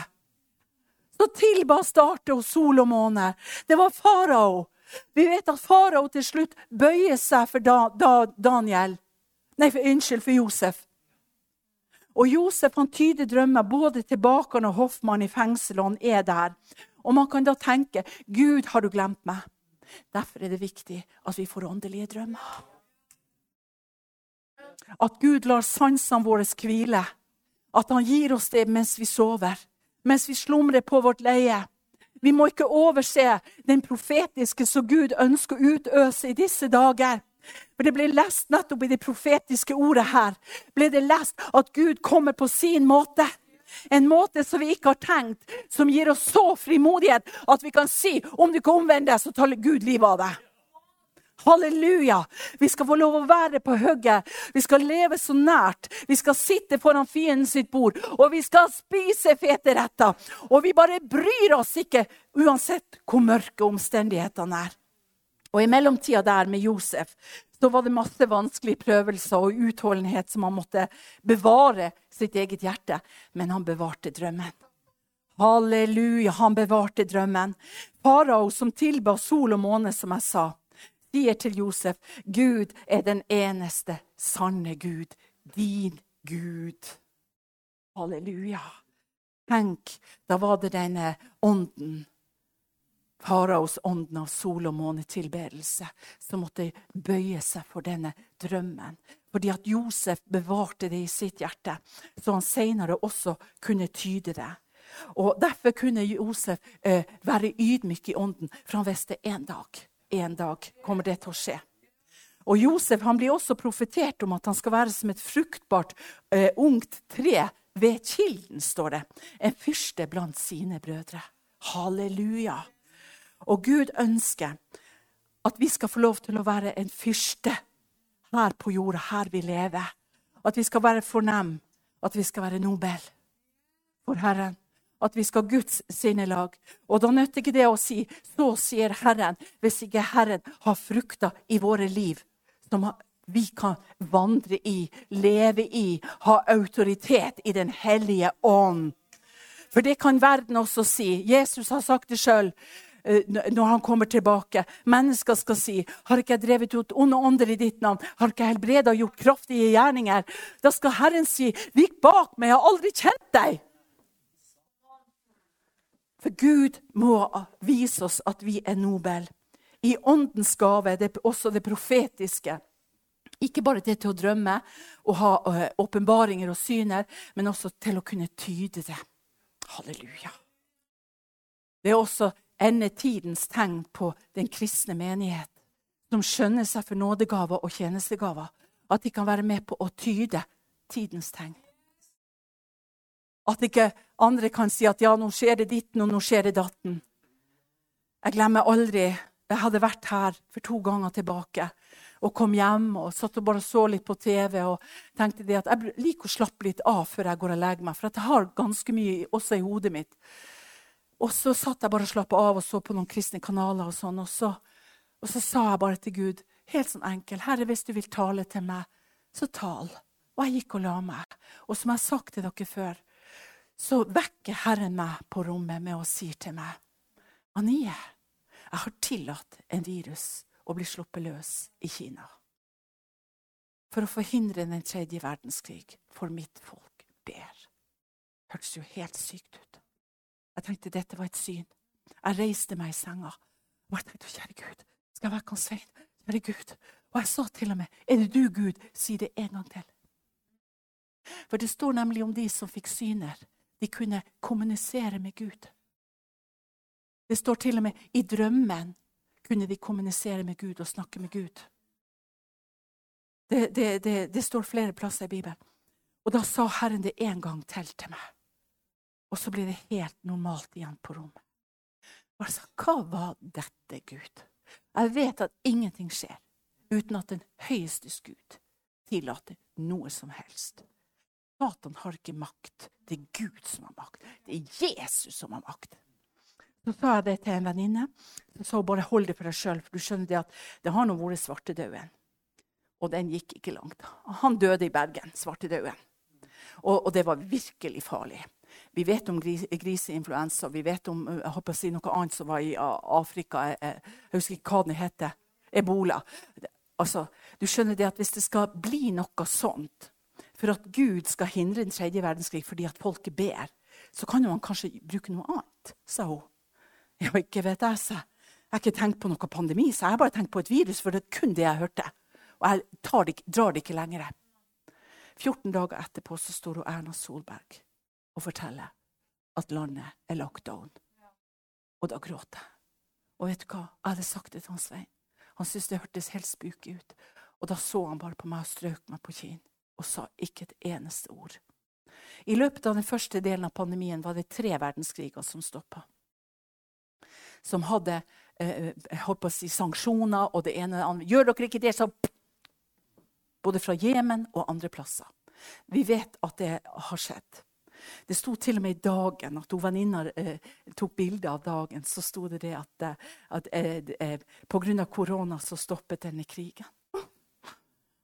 Så tilba starte og sol og måne. Det var farao. Vi vet at farao til slutt bøyer seg for da, da Daniel. Nei, for, unnskyld, for Josef. Og Josef han tyder drømmer både til bakeren og hoffmannen i fengselet. Han er der. Og man kan da tenke Gud, har du glemt meg? Derfor er det viktig at vi får åndelige drømmer. At Gud lar sansene våre hvile. At han gir oss det mens vi sover, mens vi slumrer på vårt leie. Vi må ikke overse den profetiske som Gud ønsker å utøse i disse dager. For Det ble lest nettopp i det profetiske ordet her. ble det lest at Gud kommer på sin måte. En måte som vi ikke har tenkt, som gir oss så frimodighet at vi kan si om du ikke omvender deg, så tar Gud livet av deg. Halleluja! Vi skal få lov å være på hugget. Vi skal leve så nært. Vi skal sitte foran fienden sitt bord, og vi skal spise fete retter. Og vi bare bryr oss ikke, uansett hvor mørke omstendighetene er. Og i mellomtida der med Josef så var det masse vanskelige prøvelser og utholdenhet som han måtte bevare sitt eget hjerte. Men han bevarte drømmen. Halleluja, han bevarte drømmen. Farao som tilba sol og måne, som jeg sa sier til Josef, Gud er den eneste sanne Gud, din Gud. Halleluja. Tenk, da var det denne ånden, faraos ånden av sol- og månetilbedelse, som måtte bøye seg for denne drømmen. Fordi at Josef bevarte det i sitt hjerte, så han senere også kunne tyde det. Og Derfor kunne Josef eh, være ydmyk i ånden, for han visste en dag, en dag kommer det til å skje. Og Josef han blir også profetert om at han skal være som et fruktbart, eh, ungt tre ved kilden, står det. En fyrste blant sine brødre. Halleluja. Og Gud ønsker at vi skal få lov til å være en fyrste her på jorda, her vi lever. At vi skal være fornem, at vi skal være nobel for Herren at vi skal Guds sinnelag. Og da nytter ikke det å si 'så sier Herren', hvis ikke Herren har frukter i våre liv som vi kan vandre i, leve i, ha autoritet i Den hellige ånd. For det kan verden også si. Jesus har sagt det sjøl eh, når han kommer tilbake. Mennesker skal si 'Har ikke jeg drevet ut onde ånder i ditt navn?' 'Har ikke jeg helbreda og gjort kraftige gjerninger?' Da skal Herren si 'Vik bak meg, jeg har aldri kjent deg'. For Gud må vise oss at vi er nobel. I åndens gave, det er også det profetiske. Ikke bare det til å drømme og ha eh, åpenbaringer og syner, men også til å kunne tyde det. Halleluja. Det er også endetidens tegn på den kristne menighet, som skjønner seg for nådegaver og tjenestegaver. At de kan være med på å tyde tidens tegn. At ikke andre kan si at ja, nå skjer det ditten, og nå skjer det datten. Jeg glemmer aldri Jeg hadde vært her for to ganger tilbake og kom hjem og satt og bare så litt på TV og tenkte det at jeg liker å slappe litt av før jeg går og legger meg, for jeg har ganske mye også i hodet mitt. Og så satt jeg bare og slappa av og så på noen kristne kanaler, og sånn, og så, og så sa jeg bare til Gud, helt sånn enkel, Herre, hvis du vil tale til meg, så tal. Og jeg gikk og la meg. Og som jeg har sagt til dere før, så vekker Herren meg på rommet med å si til meg Anie, jeg har tillatt en virus å bli sluppet løs i Kina. For å forhindre den tredje verdenskrig, for mitt folk ber. Hørtes jo helt sykt ut. Jeg tenkte dette var et syn. Jeg reiste meg i senga og jeg tenkte kjære Gud, skal jeg være kan Svein? Kjære Gud. Og jeg sa til og med, er det du, Gud? Si det en gang til. For det står nemlig om de som fikk syner de kunne kommunisere med Gud. Det står til og med i drømmen kunne de kommunisere med Gud og snakke med Gud. Det, det, det, det står flere plasser i Bibelen. Og da sa Herren det en gang til til meg. Og så blir det helt normalt igjen på rommet. Altså, hva var dette, Gud? Jeg vet at ingenting skjer uten at den høyestes Gud tillater noe som helst. Satan har ikke makt. Det er Gud som har makt. Det er Jesus som har makt. Så sa jeg det til en venninne. Så sa hun bare hold det for deg sjøl, for du skjønner det at det har nå vært svartedauden. Og den gikk ikke langt. Han døde i Bergen, svartedauden. Og, og det var virkelig farlig. Vi vet om gris, griseinfluensa, vi vet om jeg håper å si noe annet som var i Afrika. Jeg, jeg husker ikke hva den heter. Ebola. Altså, du skjønner det at Hvis det skal bli noe sånt, for at Gud skal hindre den tredje verdenskrig fordi at folket ber, så kan jo han kanskje bruke noe annet, sa hun. Ja, ikke vet jeg, sa jeg. har ikke tenkt på noe pandemi, så jeg har bare tenkt på et virus, for det er kun det jeg hørte. Og jeg det, drar det ikke lenger. 14 dager etterpå så står hun Erna Solberg og forteller at landet er lockdown. Og da gråter jeg. Og vet du hva? Jeg hadde sagt det til han Svein. Han syntes det hørtes helt spooky ut. Og da så han bare på meg og strøk meg på kinn og sa ikke et eneste ord. I løpet av den første delen av pandemien var det tre verdenskriger som stoppa. Som hadde eh, holdt på å si, sanksjoner og det ene og det andre. Gjør dere ikke det, så Både fra Jemen og andre plasser. Vi vet at det har skjedd. Det sto til og med i Dagen at hun venninna eh, tok bilde av dagen. Så sto det det at, eh, at eh, eh, pga. korona så stoppet denne krigen.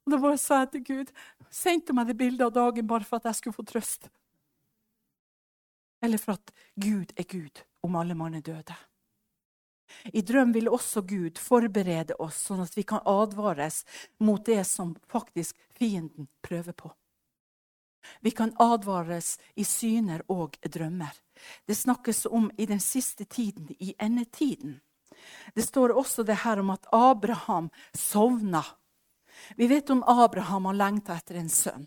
Og Da bare sa jeg til Gud Sendte meg det bildet av dagen bare for at jeg skulle få trøst. Eller for at Gud er Gud om alle mann er døde. I drøm vil også Gud forberede oss, sånn at vi kan advares mot det som faktisk fienden prøver på. Vi kan advares i syner og drømmer. Det snakkes om i den siste tiden, i endetiden. Det står også det her om at Abraham sovna. Vi vet om Abraham han lengta etter en sønn.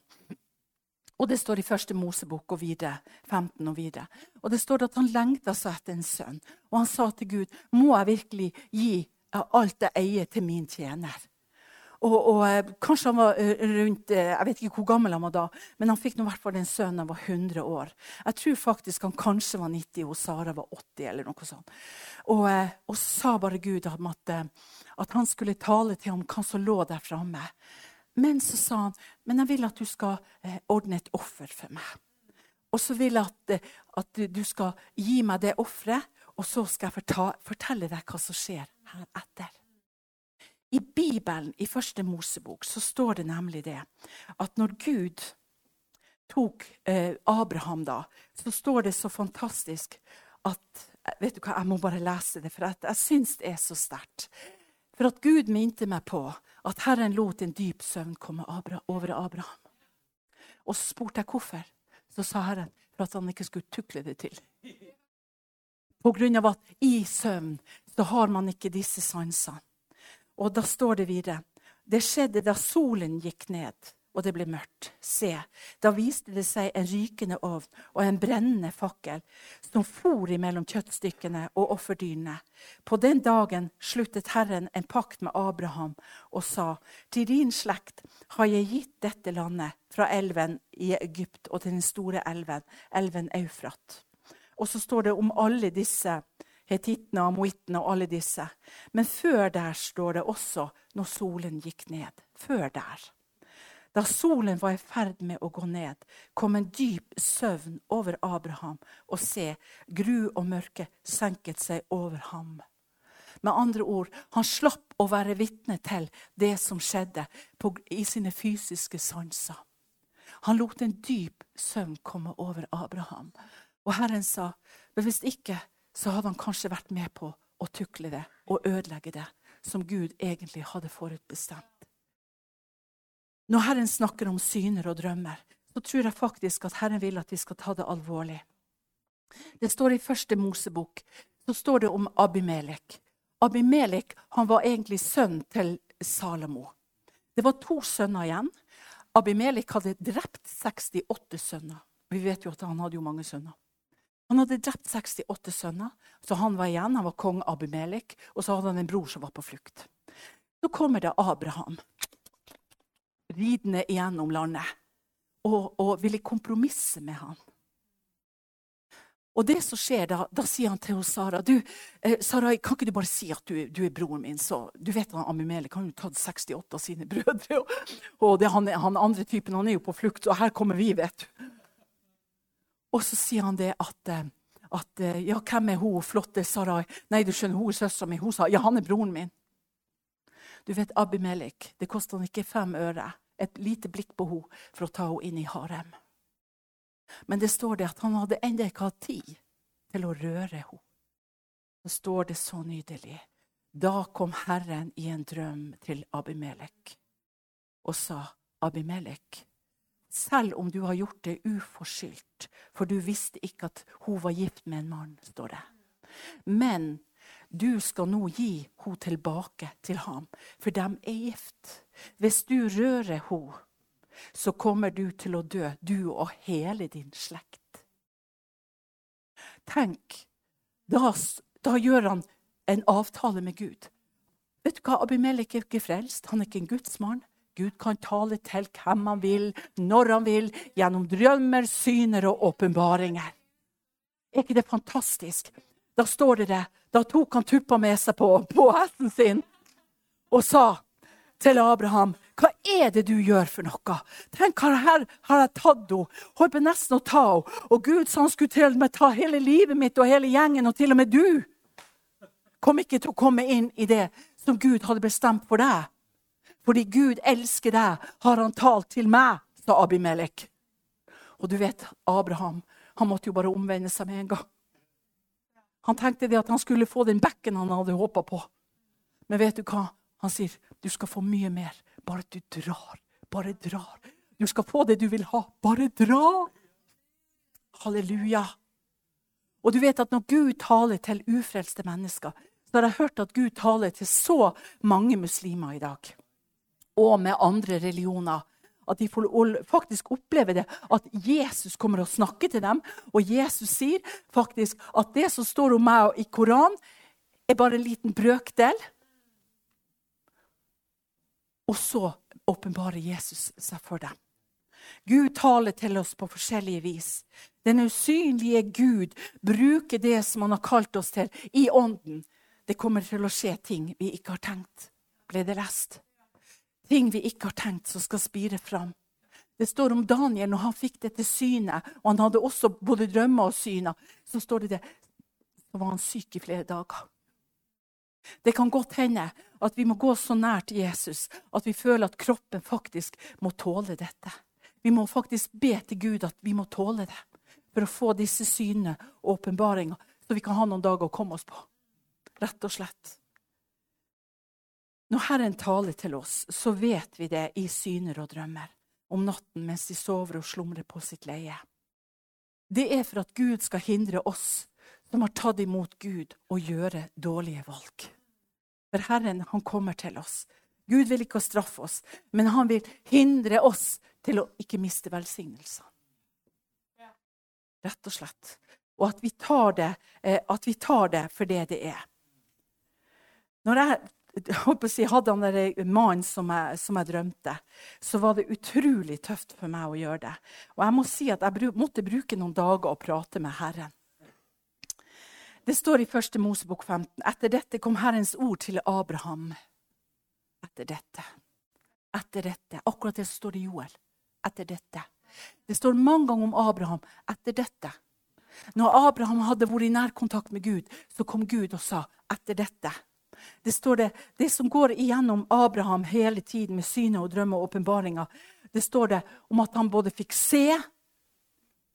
Og det står i første Mosebok og videre, 15 og videre. Og det står at han lengta seg etter en sønn. Og han sa til Gud, må jeg virkelig gi alt jeg eier til min tjener? Og, og, eh, Kanskje han var eh, rundt eh, Jeg vet ikke hvor gammel han var da, men han fikk nå hvert fall en sønn da han var 100 år. Jeg tror faktisk han kanskje var 90 og Sara var 80. eller noe sånt. Og, og sa bare Gud at, at han skulle tale til ham hva som lå der framme. Men så sa han men jeg vil at du skal ordne et offer for meg. Og så vil jeg at, at du skal gi meg det offeret, og så skal jeg fortelle deg hva som skjer heretter. I Bibelen, i første Mosebok, så står det nemlig det at når Gud tok eh, Abraham, da, så står det så fantastisk at Vet du hva, jeg må bare lese det, for jeg, jeg syns det er så sterkt. For at Gud minte meg på at Herren lot en dyp søvn komme over Abraham. Og så spurte jeg hvorfor. Så sa Herren for at han ikke skulle tukle det til. På grunn av at i søvn så har man ikke disse sansene. Og da står det videre Det skjedde da solen gikk ned og det ble mørkt. Se, da viste det seg en rykende ovn og en brennende fakkel som for imellom kjøttstykkene og offerdyrene. På den dagen sluttet Herren en pakt med Abraham og sa, til din slekt har jeg gitt dette landet, fra elven i Egypt og til den store elven, elven Eufrat. Og så står det om alle disse hetittene, amoittene og alle disse. Men før der står det også når solen gikk ned. Før der. Da solen var i ferd med å gå ned, kom en dyp søvn over Abraham, og se, gru og mørke senket seg over ham. Med andre ord, han slapp å være vitne til det som skjedde på, i sine fysiske sanser. Han lot en dyp søvn komme over Abraham. Og Herren sa, men hvis ikke, så hadde han kanskje vært med på å tukle det og ødelegge det som Gud egentlig hadde forutbestemt. Når Herren snakker om syner og drømmer, så tror jeg faktisk at Herren vil at vi skal ta det alvorlig. Det står i første Mosebok så står det om Abimelek. Abimelek han var egentlig sønn til Salomo. Det var to sønner igjen. Abimelek hadde drept 68 sønner. Vi vet jo at han hadde jo mange sønner. Han hadde drept 68 sønner, så han var igjen. Han var kong Abimelek, og så hadde han en bror som var på flukt. Så kommer det Abraham ridende gjennom landet og, og ville kompromisse med han. Og det som skjer da, da sier han til Sara du, eh, Sarai, kan ikke du bare si at du, du er broren min? Så, du vet han Amimele kan jo ta 68 av sine brødre. Og, og det, han, han, andre typen han er jo på flukt, og her kommer vi, vet du. Og så sier han det at, eh, at eh, Ja, hvem er hun flotte Sarai? Nei, du skjønner, hun er søstera mi. Hun sa ja, han er broren min. Du vet, Abimelek, det koster han ikke fem øre, et lite blikk på henne, for å ta henne inn i harem. Men det står det at han hadde ennå ikke hatt tid til å røre henne. Så står det så nydelig. Da kom Herren i en drøm til Abimelek og sa, Abimelek, selv om du har gjort det uforskyldt, for du visste ikke at hun var gift med en mann, står det. Men du skal nå gi henne tilbake til ham, for de er gift. Hvis du rører henne, så kommer du til å dø, du og hele din slekt. Tenk, da, da gjør han en avtale med Gud. Vet du hva, Abimelek er ikke frelst. Han er ikke en gudsmann. Gud kan tale til hvem han vil, når han vil, gjennom drømmer, syner og åpenbaringer. Er ikke det fantastisk? Da står det det. Da tok han tuppa med seg på, på hesten sin og sa til Abraham hva er det du gjør for noe? Tenk, her har jeg tatt henne. Holdt på nesten å ta henne. Og Gud sa han skulle til meg ta hele livet mitt og hele gjengen, og til og med du kom ikke til å komme inn i det som Gud hadde bestemt for deg. Fordi Gud elsker deg, har han talt til meg, sa Abimelek. Og du vet, Abraham han måtte jo bare omvende seg med en gang. Han tenkte det at han skulle få den bekken han hadde håpa på. Men vet du hva? Han sier du skal få mye mer. Bare du drar. Bare drar. Du skal få det du vil ha. Bare dra! Halleluja. Og du vet at når Gud taler til ufrelste mennesker, så har jeg hørt at Gud taler til så mange muslimer i dag. Og med andre religioner. At de faktisk oppleve det, at Jesus kommer og snakker til dem. Og Jesus sier faktisk at det som står om meg i Koranen, er bare en liten brøkdel. Og så åpenbarer Jesus seg for dem. Gud taler til oss på forskjellige vis. Den usynlige Gud bruker det som han har kalt oss til, i ånden. Det kommer til å skje ting vi ikke har tenkt. Ble det lest? Ting vi ikke har tenkt, som skal spire fram. Det står om Daniel når han fikk dette synet, og han hadde også både drømmer og syner. Så står det det, så var han syk i flere dager. Det kan godt hende at vi må gå så nært Jesus at vi føler at kroppen faktisk må tåle dette. Vi må faktisk be til Gud at vi må tåle det for å få disse synene og åpenbaringer, så vi kan ha noen dager å komme oss på. Rett og slett. Når Herren taler til oss, så vet vi det i syner og drømmer om natten mens de sover og slumrer på sitt leie. Det er for at Gud skal hindre oss som har tatt imot Gud, å gjøre dårlige valg. For Herren, han kommer til oss. Gud vil ikke straffe oss, men han vil hindre oss til å ikke miste velsignelser. Rett og slett. Og at vi tar det, at vi tar det for det det er. Når jeg jeg hadde han der mannen som som jeg, drømte, så var det utrolig tøft for meg å gjøre det. Og jeg må si at jeg måtte bruke noen dager å prate med Herren. Det står i 1. Mosebok 15. Etter dette kom Herrens ord til Abraham. Etter dette. Etter dette. Akkurat det står det i Joel. Etter dette. Det står mange ganger om Abraham etter dette. Når Abraham hadde vært i nærkontakt med Gud, så kom Gud og sa etter dette. Det står det, det som går igjennom Abraham hele tiden med synet og drømmer og åpenbaringa, det står det om at han både fikk se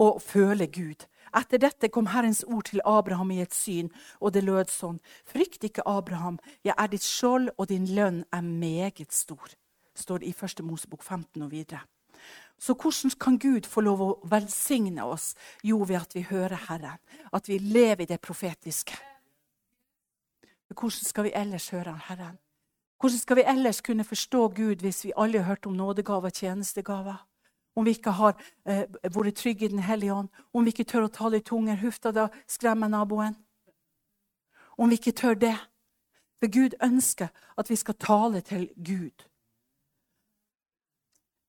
og føle Gud. Etter dette kom Herrens ord til Abraham i et syn, og det lød sånn.: Frykt ikke, Abraham, jeg er ditt skjold, og din lønn er meget stor. står det i 1. Mosebok 15 og videre. Så hvordan kan Gud få lov å velsigne oss? Jo, ved at vi hører Herren. At vi lever i det profetiske. Hvordan skal vi ellers høre Herren? Hvordan skal vi ellers kunne forstå Gud hvis vi alle har hørt om nådegaver og tjenestegaver? Om vi ikke har eh, vært trygge i Den hellige ånd? Om vi ikke tør å tale i tunger? Hufta, da, skremmer naboen. Om vi ikke tør det? For Gud ønsker at vi skal tale til Gud.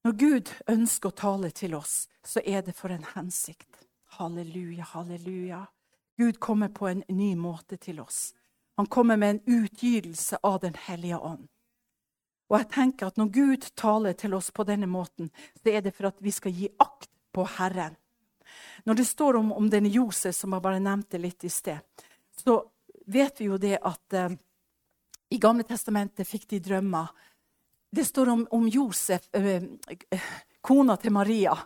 Når Gud ønsker å tale til oss, så er det for en hensikt. Halleluja, halleluja. Gud kommer på en ny måte til oss. Han kommer med en utgytelse av Den hellige ånd. Og jeg tenker at Når Gud taler til oss på denne måten, så er det for at vi skal gi akt på Herren. Når det står om, om denne Josef, som jeg bare nevnte litt i sted, så vet vi jo det at eh, i Gamle testamentet fikk de drømmer det står om, om Josef, eh, kona til Maria,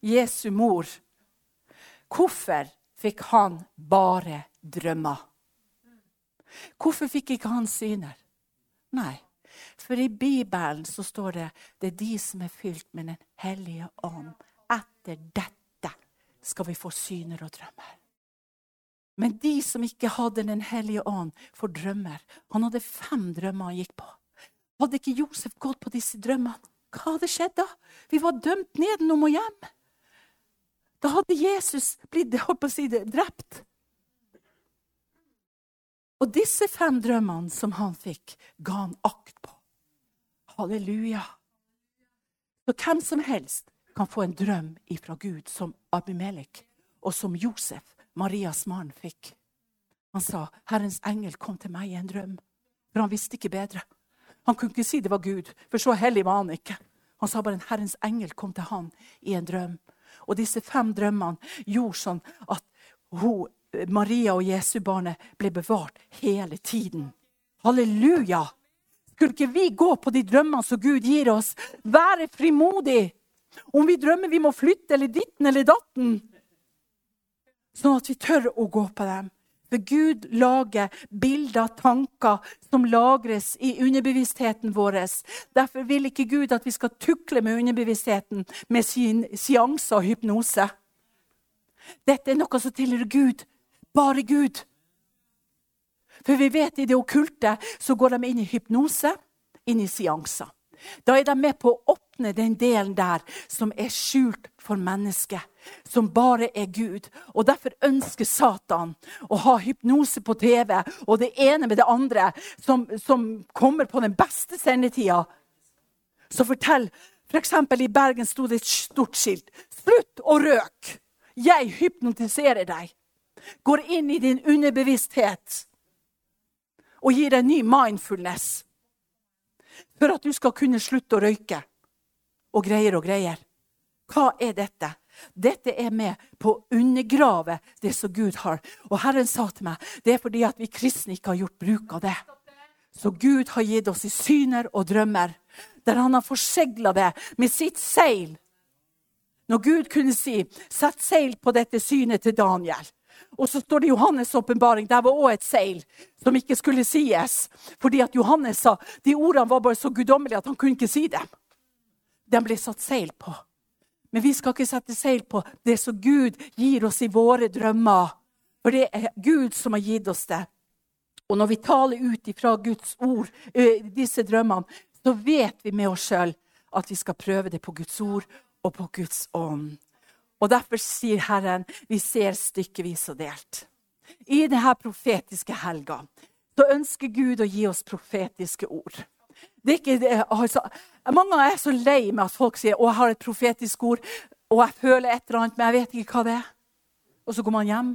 Jesu mor. Hvorfor fikk han bare drømmer? Hvorfor fikk ikke han syner? Nei, for i Bibelen så står det det er de som er fylt med Den hellige ånd. Etter dette skal vi få syner og drømmer. Men de som ikke hadde Den hellige ånd, får drømmer. Han hadde fem drømmer han gikk på. Hadde ikke Josef gått på disse drømmene, hva hadde skjedd da? Vi var dømt nedenom og hjem. Da hadde Jesus blitt holdt på å si det, drept. Og disse fem drømmene som han fikk, ga han akt på. Halleluja. Så hvem som helst kan få en drøm ifra Gud, som Abimelek, og som Josef, Marias mann, fikk. Han sa, 'Herrens engel kom til meg i en drøm', for han visste ikke bedre. Han kunne ikke si det var Gud, for så hellig var han ikke. Han sa bare en Herrens engel kom til han i en drøm. Og disse fem drømmene gjorde sånn at hun, Maria og Jesu-barnet ble bevart hele tiden. Halleluja! Skulle ikke vi gå på de drømmene som Gud gir oss? Være frimodig! Om vi drømmer vi må flytte eller ditten eller datten. Sånn at vi tør å gå på dem. For Gud lager bilder, tanker, som lagres i underbevisstheten vår. Derfor vil ikke Gud at vi skal tukle med underbevisstheten med sin seanse og hypnose. Dette er noe som tilhører Gud. Bare Gud. For vi vet i det okkulte så går de inn i hypnose, inn i seanser. Da er de med på å åpne den delen der som er skjult for mennesket. Som bare er Gud. Og Derfor ønsker Satan å ha hypnose på TV og det ene med det andre, som, som kommer på den beste sendetida. Så fortell F.eks. For i Bergen sto det et stort skilt. 'Slutt å røke! Jeg hypnotiserer deg.' Går inn i din underbevissthet og gir deg ny mindfulness for at du skal kunne slutte å røyke. Og greier og greier. Hva er dette? Dette er med på å undergrave det som Gud har. Og Herren sa til meg det er fordi at vi kristne ikke har gjort bruk av det. Så Gud har gitt oss i syner og drømmer, der han har forsegla det med sitt seil. Når Gud kunne si 'sett seil på dette synet til Daniel', og så står det Johannes' åpenbaring. Der var òg et seil som ikke skulle sies. Fordi at Johannes sa de ordene var bare så guddommelige at han kunne ikke si dem. De ble satt seil på. Men vi skal ikke sette seil på det som Gud gir oss i våre drømmer. For det er Gud som har gitt oss det. Og når vi taler ut ifra Guds ord, disse drømmene, så vet vi med oss sjøl at vi skal prøve det på Guds ord og på Guds ånd. Og Derfor sier Herren vi ser stykkevis og delt. I denne profetiske helga så ønsker Gud å gi oss profetiske ord. Det er ikke, det, altså, mange ganger er så lei med at folk sier å, jeg har et profetisk ord, og jeg føler et eller annet, men jeg vet ikke hva det er. Og så går man hjem.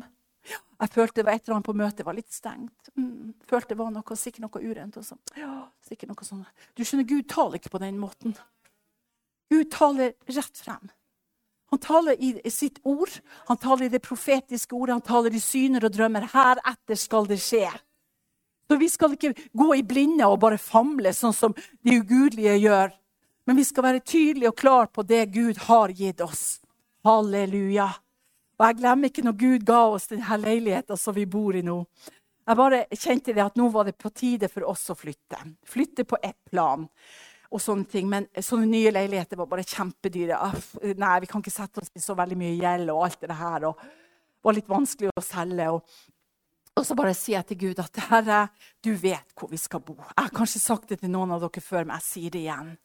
Jeg følte det var et eller annet på møtet var litt stengt. Mm, følte det var noe, sikkert noe urent. Og så. Ja, sikkert noe sånt. Du skjønner, Gud taler ikke på den måten. Gud taler rett frem. Han taler i sitt ord, han taler i det profetiske ordet, han taler i syner og drømmer. Heretter skal det skje. Så Vi skal ikke gå i blinde og bare famle, sånn som de ugudelige gjør. Men vi skal være tydelige og klare på det Gud har gitt oss. Halleluja. Og Jeg glemmer ikke når Gud ga oss denne leiligheten som vi bor i nå. Jeg bare kjente det at nå var det på tide for oss å flytte. Flytte på ett plan og sånne ting. Men sånne nye leiligheter var bare kjempedyre. Nei, vi kan ikke sette oss i så veldig mye gjeld og alt det her. Og det var litt vanskelig å selge. Og, og så bare sier jeg til Gud at Herre, du vet hvor vi skal bo. Jeg har kanskje sagt det til noen av dere før, men jeg sier det igjen.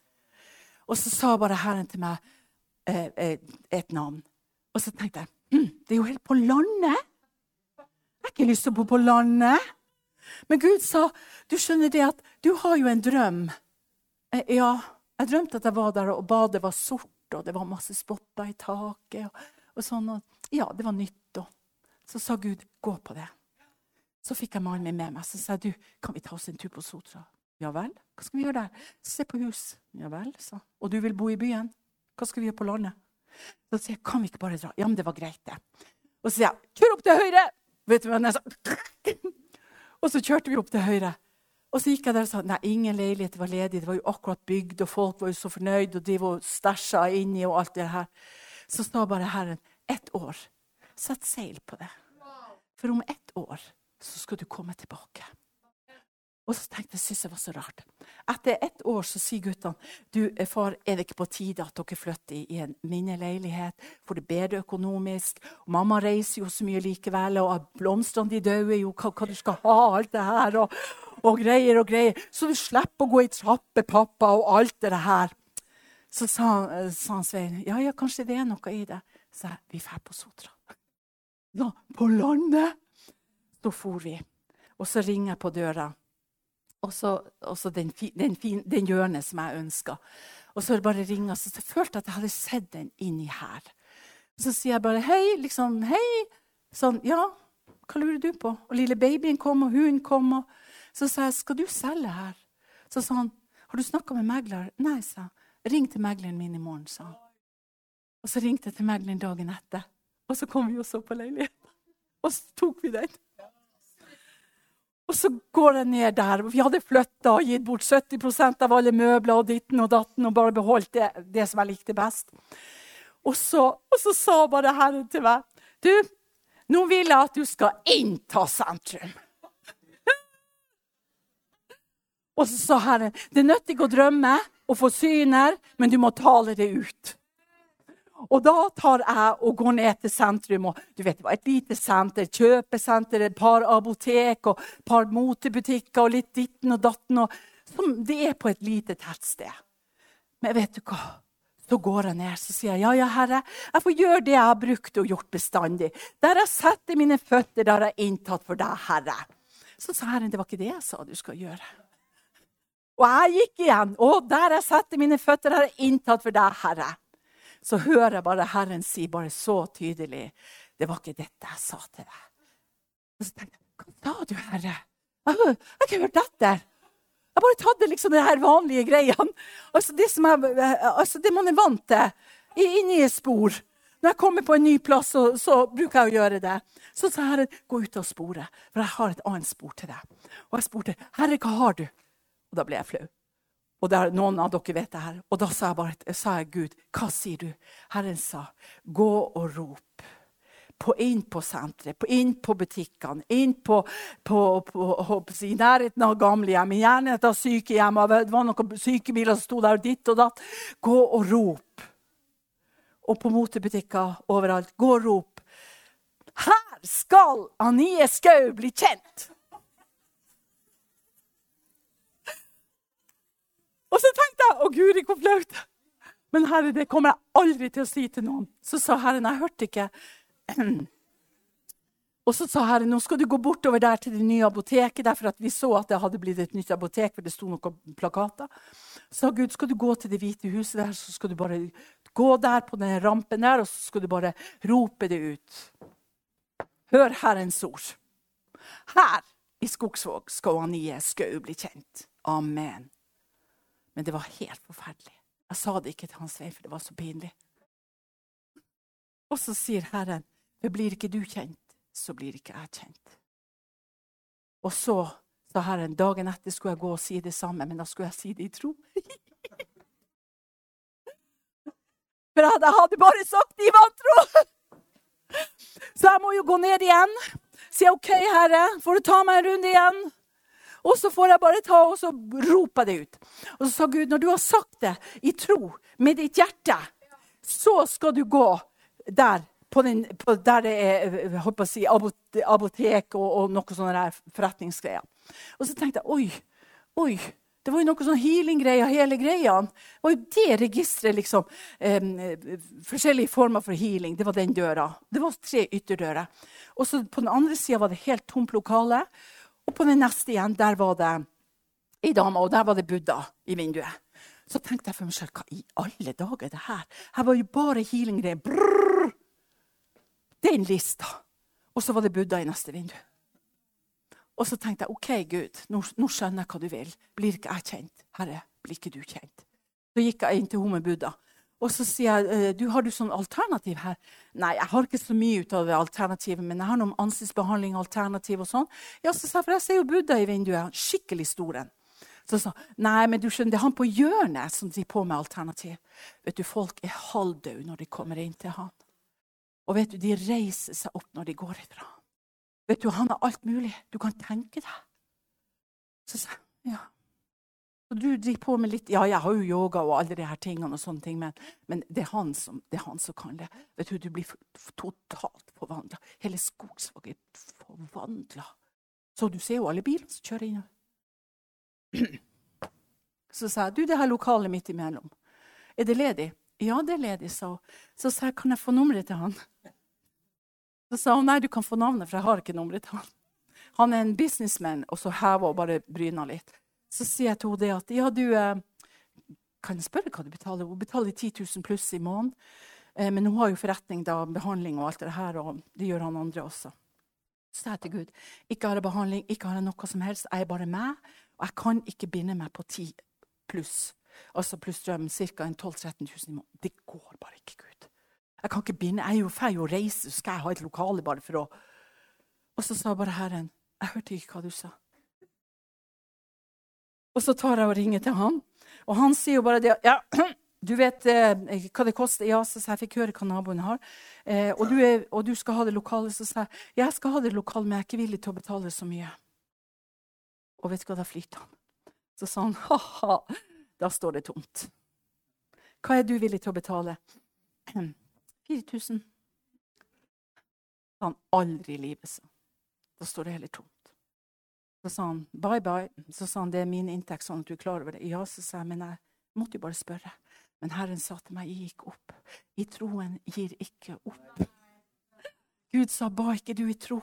Og så sa bare Herren til meg eh, eh, et navn. Og så tenkte jeg hm, det er jo helt på landet. Jeg har ikke lyst til å bo på landet. Men Gud sa du skjønner det at du har jo en drøm ja, jeg drømte at jeg var der, og badet var sort, og det var masse spotter i taket. Og, og sånn, og, ja, det var nytt. Og. Så sa Gud, gå på det. Så fikk jeg mannen min med meg. Så sa jeg, du, kan vi ta oss en tur på Sotra? Ja vel. Hva skal vi gjøre der? Se på hus. Ja vel, sa Og du vil bo i byen? Hva skal vi gjøre på landet? Så sier jeg, kan vi ikke bare dra? Ja, men det var greit, det. Og så sier jeg, kjør opp til høyre! Vet du hva jeg sa? Og så kjørte vi opp til høyre. Og så gikk jeg der og sa nei, ingen leiligheter var ledig. Det var jo akkurat bygd, og folk var jo så fornøyd, og de var stæsja inni og alt det her. Så sa bare Herren ett år. Sett seil på det. For om ett år så skal du komme tilbake. Og så tenkte jeg, synes jeg var så rart. Etter ett år så sier guttene du far, er det ikke på tide at dere flytter i en mindre leilighet, for det bedre økonomisk. Mamma reiser jo så mye likevel, og blomstene de dauer jo, hva, hva du skal ha, alt det her. Og, og greier og greier. Så du slipper å gå i trapper, pappa, og alt det her. Så sa, sa han Svein ja, ja, kanskje det er noe i det. Så jeg, vi drar på Sotra. Ja, på landet! Da for vi. Og så ringer jeg på døra. Og så, den, den, hjørnet som jeg ønska. Og så bare ringer, så jeg følte at jeg hadde sett den inni her. Så sier jeg bare hei, liksom. Hei. Sånn, ja, hva lurer du på? Og lille babyen kom, og hunden kom. og så sa jeg, 'Skal du selge her?' Så sa han, 'Har du snakka med megler?' 'Nei', sa han. 'Ring til megleren min i morgen', sa han. Og så ringte jeg til megleren dagen etter. Og så kom vi og så på leiligheten. Og så tok vi den. Og så går jeg ned der. Vi hadde flytta og gitt bort 70% av alle møbler og ditten og datten og bare beholdt det, det som jeg likte best. Og så, og så sa bare Herren til meg Du, nå vil jeg at du skal innta sentrum. Og så sa Herren, det nytter ikke å drømme og få syner, men du må tale det ut. Og da tar jeg og går ned til sentrum. og du vet, Det var et lite senter, kjøpesenter, et par apotek og et par motebutikker og litt ditten og datten. Og, som det er på et lite tettsted. Men vet du hva? Så går jeg ned så sier jeg, ja, ja, Herre, jeg får gjøre det jeg har brukt og gjort bestandig. Der jeg setter mine føtter, der jeg inntatt for deg, Herre. Så sa Herren, det var ikke det jeg sa du skal gjøre. Og jeg gikk igjen. Og der jeg setter mine føtter, har jeg inntatt for deg, Herre. Så hører jeg bare Herren si bare så tydelig, det var ikke dette jeg sa til deg. Og så tenkte jeg, hva sa du, Herre? Jeg har ikke hørt etter. Jeg bare tatt det liksom de her vanlige greiene. Altså det, som jeg, altså det man er vant til inni et spor. Når jeg kommer på en ny plass, så, så bruker jeg å gjøre det. Så sa Herren, gå ut og spore, for jeg har et annet spor til deg. Og jeg spurte, Herre, hva har du? Og da ble jeg flau. Og der, noen av dere vet det her. Og da sa jeg bare, sa jeg, Gud, hva sier du? Herren sa, gå og rop på, inn på senteret, inn på butikkene, inn på, på, på i nærheten av gamlehjem, i nærheten av sykehjem. Det var noen sykebiler som sto der ditt og datt. Gå og rop. Og på motebutikker overalt. Gå og rop. Her skal Anie Skau bli kjent! Og så tenkte jeg å guri, hvor flaut. Men herre, det kommer jeg aldri til å si til noen. Så sa Herren, jeg hørte ikke og så sa Herren nå skal du gå bortover der til det nye apoteket. derfor at vi så at det hadde blitt et nytt apotek, for det sto noen plakater. Så sa Gud skal du gå til Det hvite huset der, så skal du bare gå der på den rampen der, og så skal du bare rope det ut. Hør Herrens ord. Her i Skogsvåg skal Anie Skau bli kjent. Amen. Men det var helt forferdelig. Jeg sa det ikke til Hans Svein, for det var så pinlig. Og så sier Herren for blir ikke du kjent, så blir ikke jeg kjent. Og så sa Herren dagen etter skulle jeg gå og si det samme, men da skulle jeg si det i tro. For jeg hadde bare sagt det i vantro! Så jeg må jo gå ned igjen. Si OK, Herre, får du ta meg en runde igjen? Og så får jeg bare ta og så rope det ut. Og så sa Gud, når du har sagt det i tro, med ditt hjerte, så skal du gå der på den, på der det er si, apotek og, og noe sånne forretningsgreier. Og så tenkte jeg oi, oi. Det var jo noe sånn healing-greier, hele greia. Det var jo det registeret, liksom. Eh, forskjellige former for healing. Det var den døra. Det var tre ytterdører. Og så på den andre sida var det helt tomt lokale. Og på den neste igjen, der var det ei dame, og der var det Buddha i vinduet. Så tenkte jeg for meg sjøl, hva i alle dager er det her? Her var jo bare healing-greier. Den lista. Og så var det Buddha i neste vindu. Og så tenkte jeg OK, Gud, nå, nå, skjønner jeg hva du vil. Blir ikke jeg kjent? Herre, blir ikke du kjent? Så gikk jeg inn til henne med Buddha. Og så sier jeg, «Eh, du, har du sånn alternativ her? Nei, jeg har ikke så mye ut av alternativet, men jeg har noe om ansiktsbehandling alternativ og sånn. Ja, så sa jeg, for jeg ser jo Buddha i vinduet. Skikkelig stor en. Så sa nei, men du skjønner, det er han på hjørnet som driver på med alternativ. Vet du, Folk er halvdøde når de kommer inn til han. Og vet du, de reiser seg opp når de går ifra. Vet du, Han har alt mulig. Du kan tenke deg. Så sa jeg ja. Og du driver på med litt Ja, jeg har jo yoga og alle de her tingene, og sånne ting, men, men det, er som, det er han som kan det. Vet Du du blir totalt forvandla. Hele Skogsvåg er forvandla. Så du ser jo alle bilene som kjører inn. Så sa jeg du, det her lokalet midt imellom, er det ledig? Ja, det er ledig, sa hun. Så sa jeg, kan jeg få nummeret til han? Så sa hun nei, du kan få navnet, for jeg har ikke nummeret til han. Han er en businessman, og så hever hun bare bryna litt. Så sier jeg til henne det at ja, du eh, Kan jeg spørre hva du betaler? Hun betaler 10 000 pluss i måneden. Eh, men hun har jo forretning, da, behandling og alt det her, og det gjør han andre også. Så jeg til Gud ikke har jeg behandling, ikke har jeg noe som helst. Jeg er bare meg, og jeg kan ikke binde meg på 10 pluss. Altså pluss strøm ca. 12 000-13 000 i måneden. Det går bare ikke, Gud. Jeg kan ikke binde. Jeg er jo ferdig å reise, så skal jeg ha et lokale bare for å Og så sa bare Herren Jeg hørte ikke hva du sa. Og så tar jeg og ringer til han, og han sier jo bare det Ja, Du vet eh, hva det koster? Ja, så jeg fikk høre hva naboen har. Eh, og, du er, og, du skal ha det lokale. Så sa jeg jeg skal ha det lokale, men jeg er ikke villig til å betale så mye. Og vet du hva, da flirte han. Så sa han ha-ha, da står det tomt. Hva er du villig til å betale? 4000. Han aldri i livet, sa Da står det heller tomt. Så sa han bye, bye. Så sa han det er min inntekt, sånn at du er klar over det. Ja, så sa jeg, men jeg måtte jo bare spørre. Men Herren sa til meg, jeg gikk opp. I troen gir ikke opp. Gud sa, ba ikke du i tro?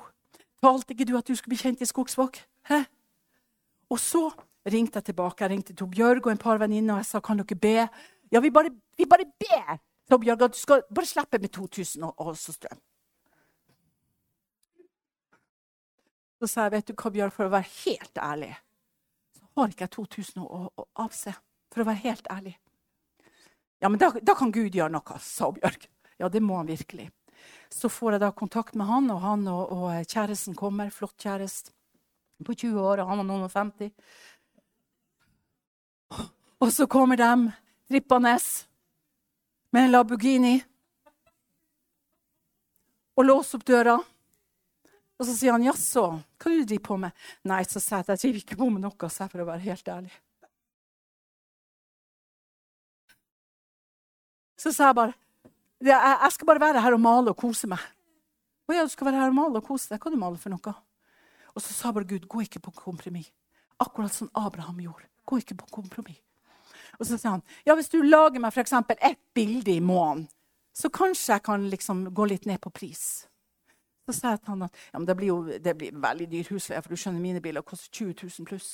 Talte ikke du at du skulle bli kjent i Skogsvåg? Hæ? Og så ringte jeg tilbake. Jeg ringte til Bjørg og en par venninner og jeg sa kan dere be. Ja, vi bare, vi bare ber til Bjørg at du skal bare slippe med 2000 og, og så strøm. Så sa jeg vet du hva, Bjørn, for å være helt ærlig, så har ikke jeg 2000 å, å avse. For å være helt ærlig. Ja, men da, da kan Gud gjøre noe, sa Bjørg. Ja, det må han virkelig. Så får jeg da kontakt med han, og han og, og kjæresten kommer. Flott kjæreste på 20 år, og han var noen og 50. Og så kommer de trippende med en Labugini og låser opp døra. Og så sier han 'jaså, hva du driver på med?' Nei, så sier jeg at jeg driver ikke på med noe, så for å være helt ærlig. Så sa jeg bare 'Jeg skal bare være her og male og kose meg'. 'Å ja, du skal være her og male og kose deg. Hva du maler for noe?' Og så sa bare Gud, 'Gå ikke på kompromiss'. Akkurat som Abraham gjorde. Gå ikke på kompromiss. Og så sa han, 'Ja, hvis du lager meg f.eks. ett bilde i måneden, så kanskje jeg kan liksom gå litt ned på pris.' Så sa jeg til han at ja, det blir jo det blir veldig dyr husleie, for du skjønner mine biler koster 20 000 pluss.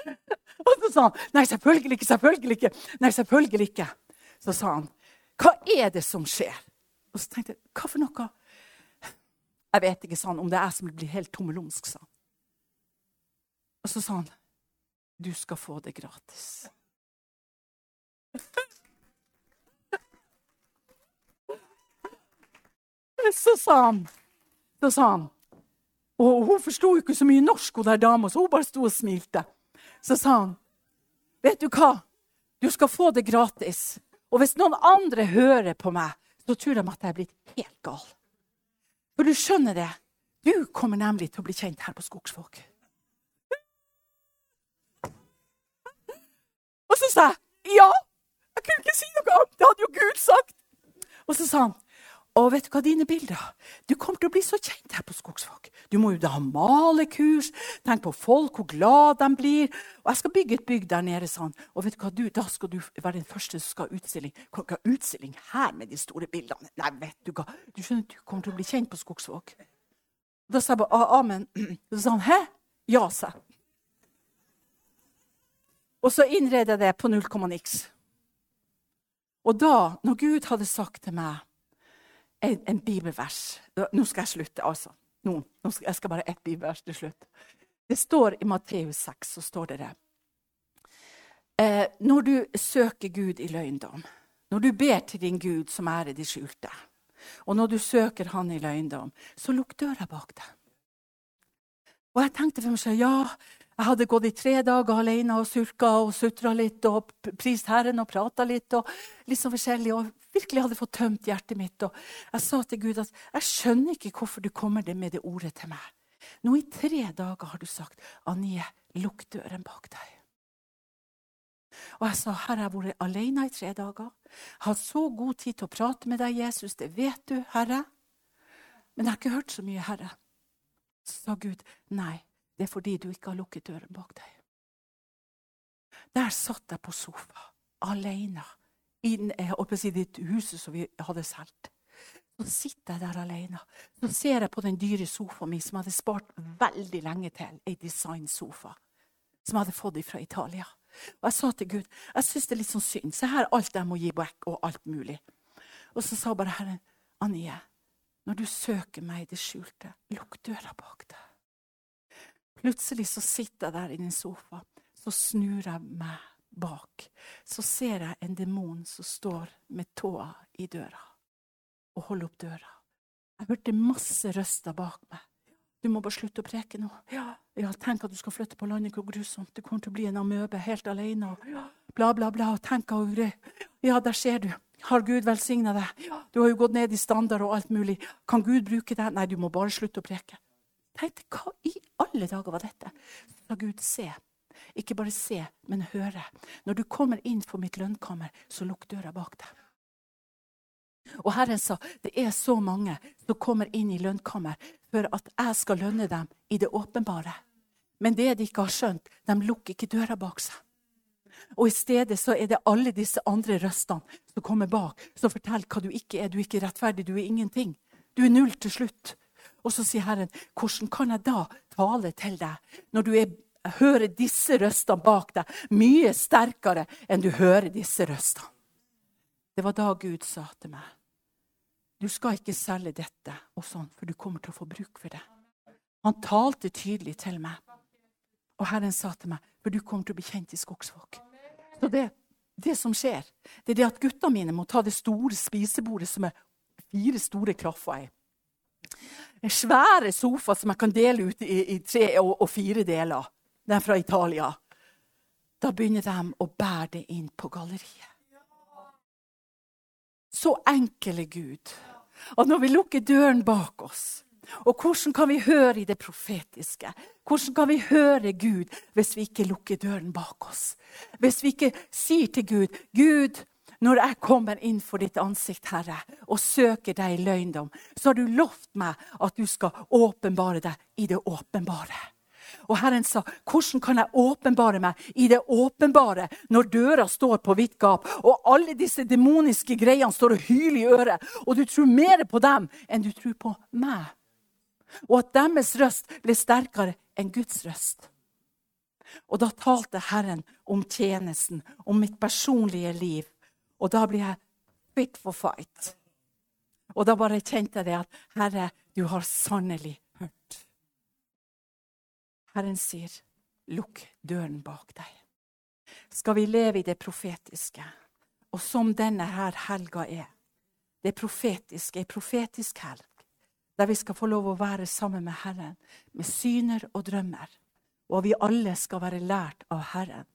Og så sa han nei, selvfølgelig ikke, selvfølgelig ikke. Nei, selvfølgelig ikke. Så sa han hva er det som skjer? Og så tenkte jeg hva for noe? Jeg vet ikke, sa han, om det er jeg som blir helt tommelumsk, sa han. Og så sa han du skal få det gratis. Så sa han, så sa han Og hun forsto ikke så mye norsk, hun der dama, så hun bare sto og smilte. Så sa han, 'Vet du hva? Du skal få det gratis.' Og hvis noen andre hører på meg, så tror de at jeg er blitt helt gal. For du skjønner det, du kommer nemlig til å bli kjent her på Skogsvåg. Og så sa jeg ja. Jeg kunne ikke si noe annet. Det hadde jo Gud sagt. Og så sa han og vet du hva, dine bilder Du kommer til å bli så kjent her på Skogsvåg. Du må jo da ha malekurs. Tenk på folk, hvor glad de blir. Og jeg skal bygge et bygg der nede, han. Og vet du hva, du, da skal du være den første som skal ha utstilling. Kan ikke ha utstilling her med de store bildene. Nei, vet du hva. Du skjønner, du kommer til å bli kjent på Skogsvåg. Da sa jeg bare amen. Så sa han hæ? Ja, sa jeg. Og så innreder jeg det på null komma niks. Og da, når Gud hadde sagt til meg en, en bibelvers Nå skal jeg slutte, altså. Nå, nå skal, jeg skal bare ett bibelvers til slutt. Det står i Matteus 6, så står det det. Eh, når du søker Gud i løgndom, når du ber til din Gud som er i det skjulte, og når du søker Han i løgndom, så lukk døra bak deg. Og jeg tenkte for meg selv, ja, jeg hadde gått i tre dager alene og surka og sutra litt og prist Herren og prata litt. og litt sånn forskjellig, og virkelig hadde fått tømt hjertet mitt. Og jeg sa til Gud at jeg skjønner ikke hvorfor du kommer med det ordet til meg. Nå i tre dager har du sagt, Anie, lukk døren bak deg. Og jeg sa, Herre, jeg har vært alene i tre dager. Jeg har så god tid til å prate med deg, Jesus, det vet du, Herre. Men jeg har ikke hørt så mye, Herre. Så sa Gud, nei, det er fordi du ikke har lukket døren bak deg. Der satt jeg på sofa, alene, i si, det huset som vi hadde solgt. Så sitter jeg der alene. Så ser jeg på den dyre sofaen min som jeg hadde spart veldig lenge til. En designsofa som jeg hadde fått fra Italia. Og jeg sa til Gud jeg syns det er litt sånn synd. Se her alt jeg må gi back, og alt mulig. Og så sa bare Herren, Annie, når du søker meg i det skjulte, lukk døra bak deg. Plutselig så sitter jeg der i sofaen. Så snur jeg meg bak. Så ser jeg en demon som står med tåa i døra og holder opp døra. Jeg hørte masse røster bak meg. Du må bare slutte å preke nå. Ja, Ja, tenk at du skal flytte på landet, hvor grusomt. Du kommer til å bli en amøbe helt alene. Og bla, bla, bla. Og gru. Ja, der ser du. Har Gud velsigna deg? Du har jo gått ned i standard og alt mulig. Kan Gud bruke deg? Nei, du må bare slutte å preke. Tenkte, hva i alle dager var dette? Så sa Gud, se. Ikke bare se, men høre. Når du kommer inn på mitt lønnkammer, så lukk døra bak deg. Og Herren sa det er så mange som kommer inn i lønnkammer for at jeg skal lønne dem i det åpenbare. Men det de ikke har skjønt, de lukker ikke døra bak seg. Og i stedet så er det alle disse andre røstene som kommer bak, som forteller hva du ikke er. Du er ikke rettferdig, du er ingenting. Du er null til slutt. Og så sier Herren, hvordan kan jeg da tale til deg når du er, hører disse røstene bak deg mye sterkere enn du hører disse røstene? Det var da Gud sa til meg, du skal ikke selge dette og sånn, for du kommer til å få bruk for det. Han talte tydelig til meg. Og Herren sa til meg, for du kommer til å bli kjent i Skogsvåg. Så det, det som skjer, det er det at gutta mine må ta det store spisebordet som er fire store klaffer i. Svære sofa som jeg kan dele ut i, i tre og, og, fire deler. Den er fra Italia. Da begynner de å bære det inn på galleriet. Så enkel er Gud. Og når vi lukker døren bak oss og hvordan kan vi høre i det profetiske? Hvordan kan vi høre Gud hvis vi ikke lukker døren bak oss? Hvis vi ikke sier til Gud Gud, når jeg kommer inn for ditt ansikt, Herre, og søker deg i løgndom, så har du lovt meg at du skal åpenbare deg i det åpenbare. Og Herren sa, 'Hvordan kan jeg åpenbare meg i det åpenbare når døra står på vidt gap?' Og alle disse demoniske greiene står og hyler i øret, og du tror mer på dem enn du tror på meg. Og at deres røst ble sterkere enn Guds røst. Og da talte Herren om tjenesten, om mitt personlige liv. Og da blir jeg fit for fight. Og da bare kjente jeg det at Herre, du har sannelig hørt. Herren sier, lukk døren bak deg. Skal vi leve i det profetiske, og som denne her helga er, det profetiske, ei profetisk helg, der vi skal få lov å være sammen med Herren, med syner og drømmer, og vi alle skal være lært av Herren.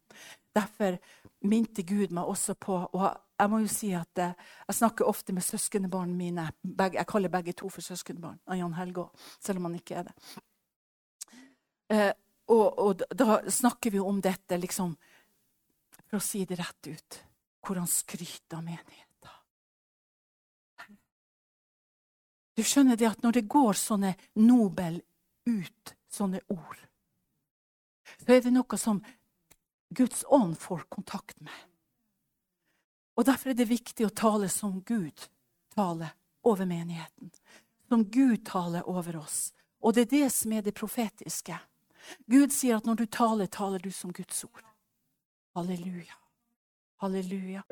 Derfor minte Gud meg også på og jeg må jo si at eh, jeg snakker ofte med søskenbarna mine. Begge, jeg kaller begge to for søskenbarn av Jan Helge selv om han ikke er det. Eh, og, og, da snakker vi om dette, liksom, for å si det rett ut, hvor han skryter av menigheten. Du skjønner det at når det går sånne nobel ut, sånne ord, så er det noe som Guds ånd får kontakt med. Og Derfor er det viktig å tale som Gud taler over menigheten. Som Gud taler over oss. Og det er det som er det profetiske. Gud sier at når du taler, taler du som Guds ord. Halleluja. Halleluja.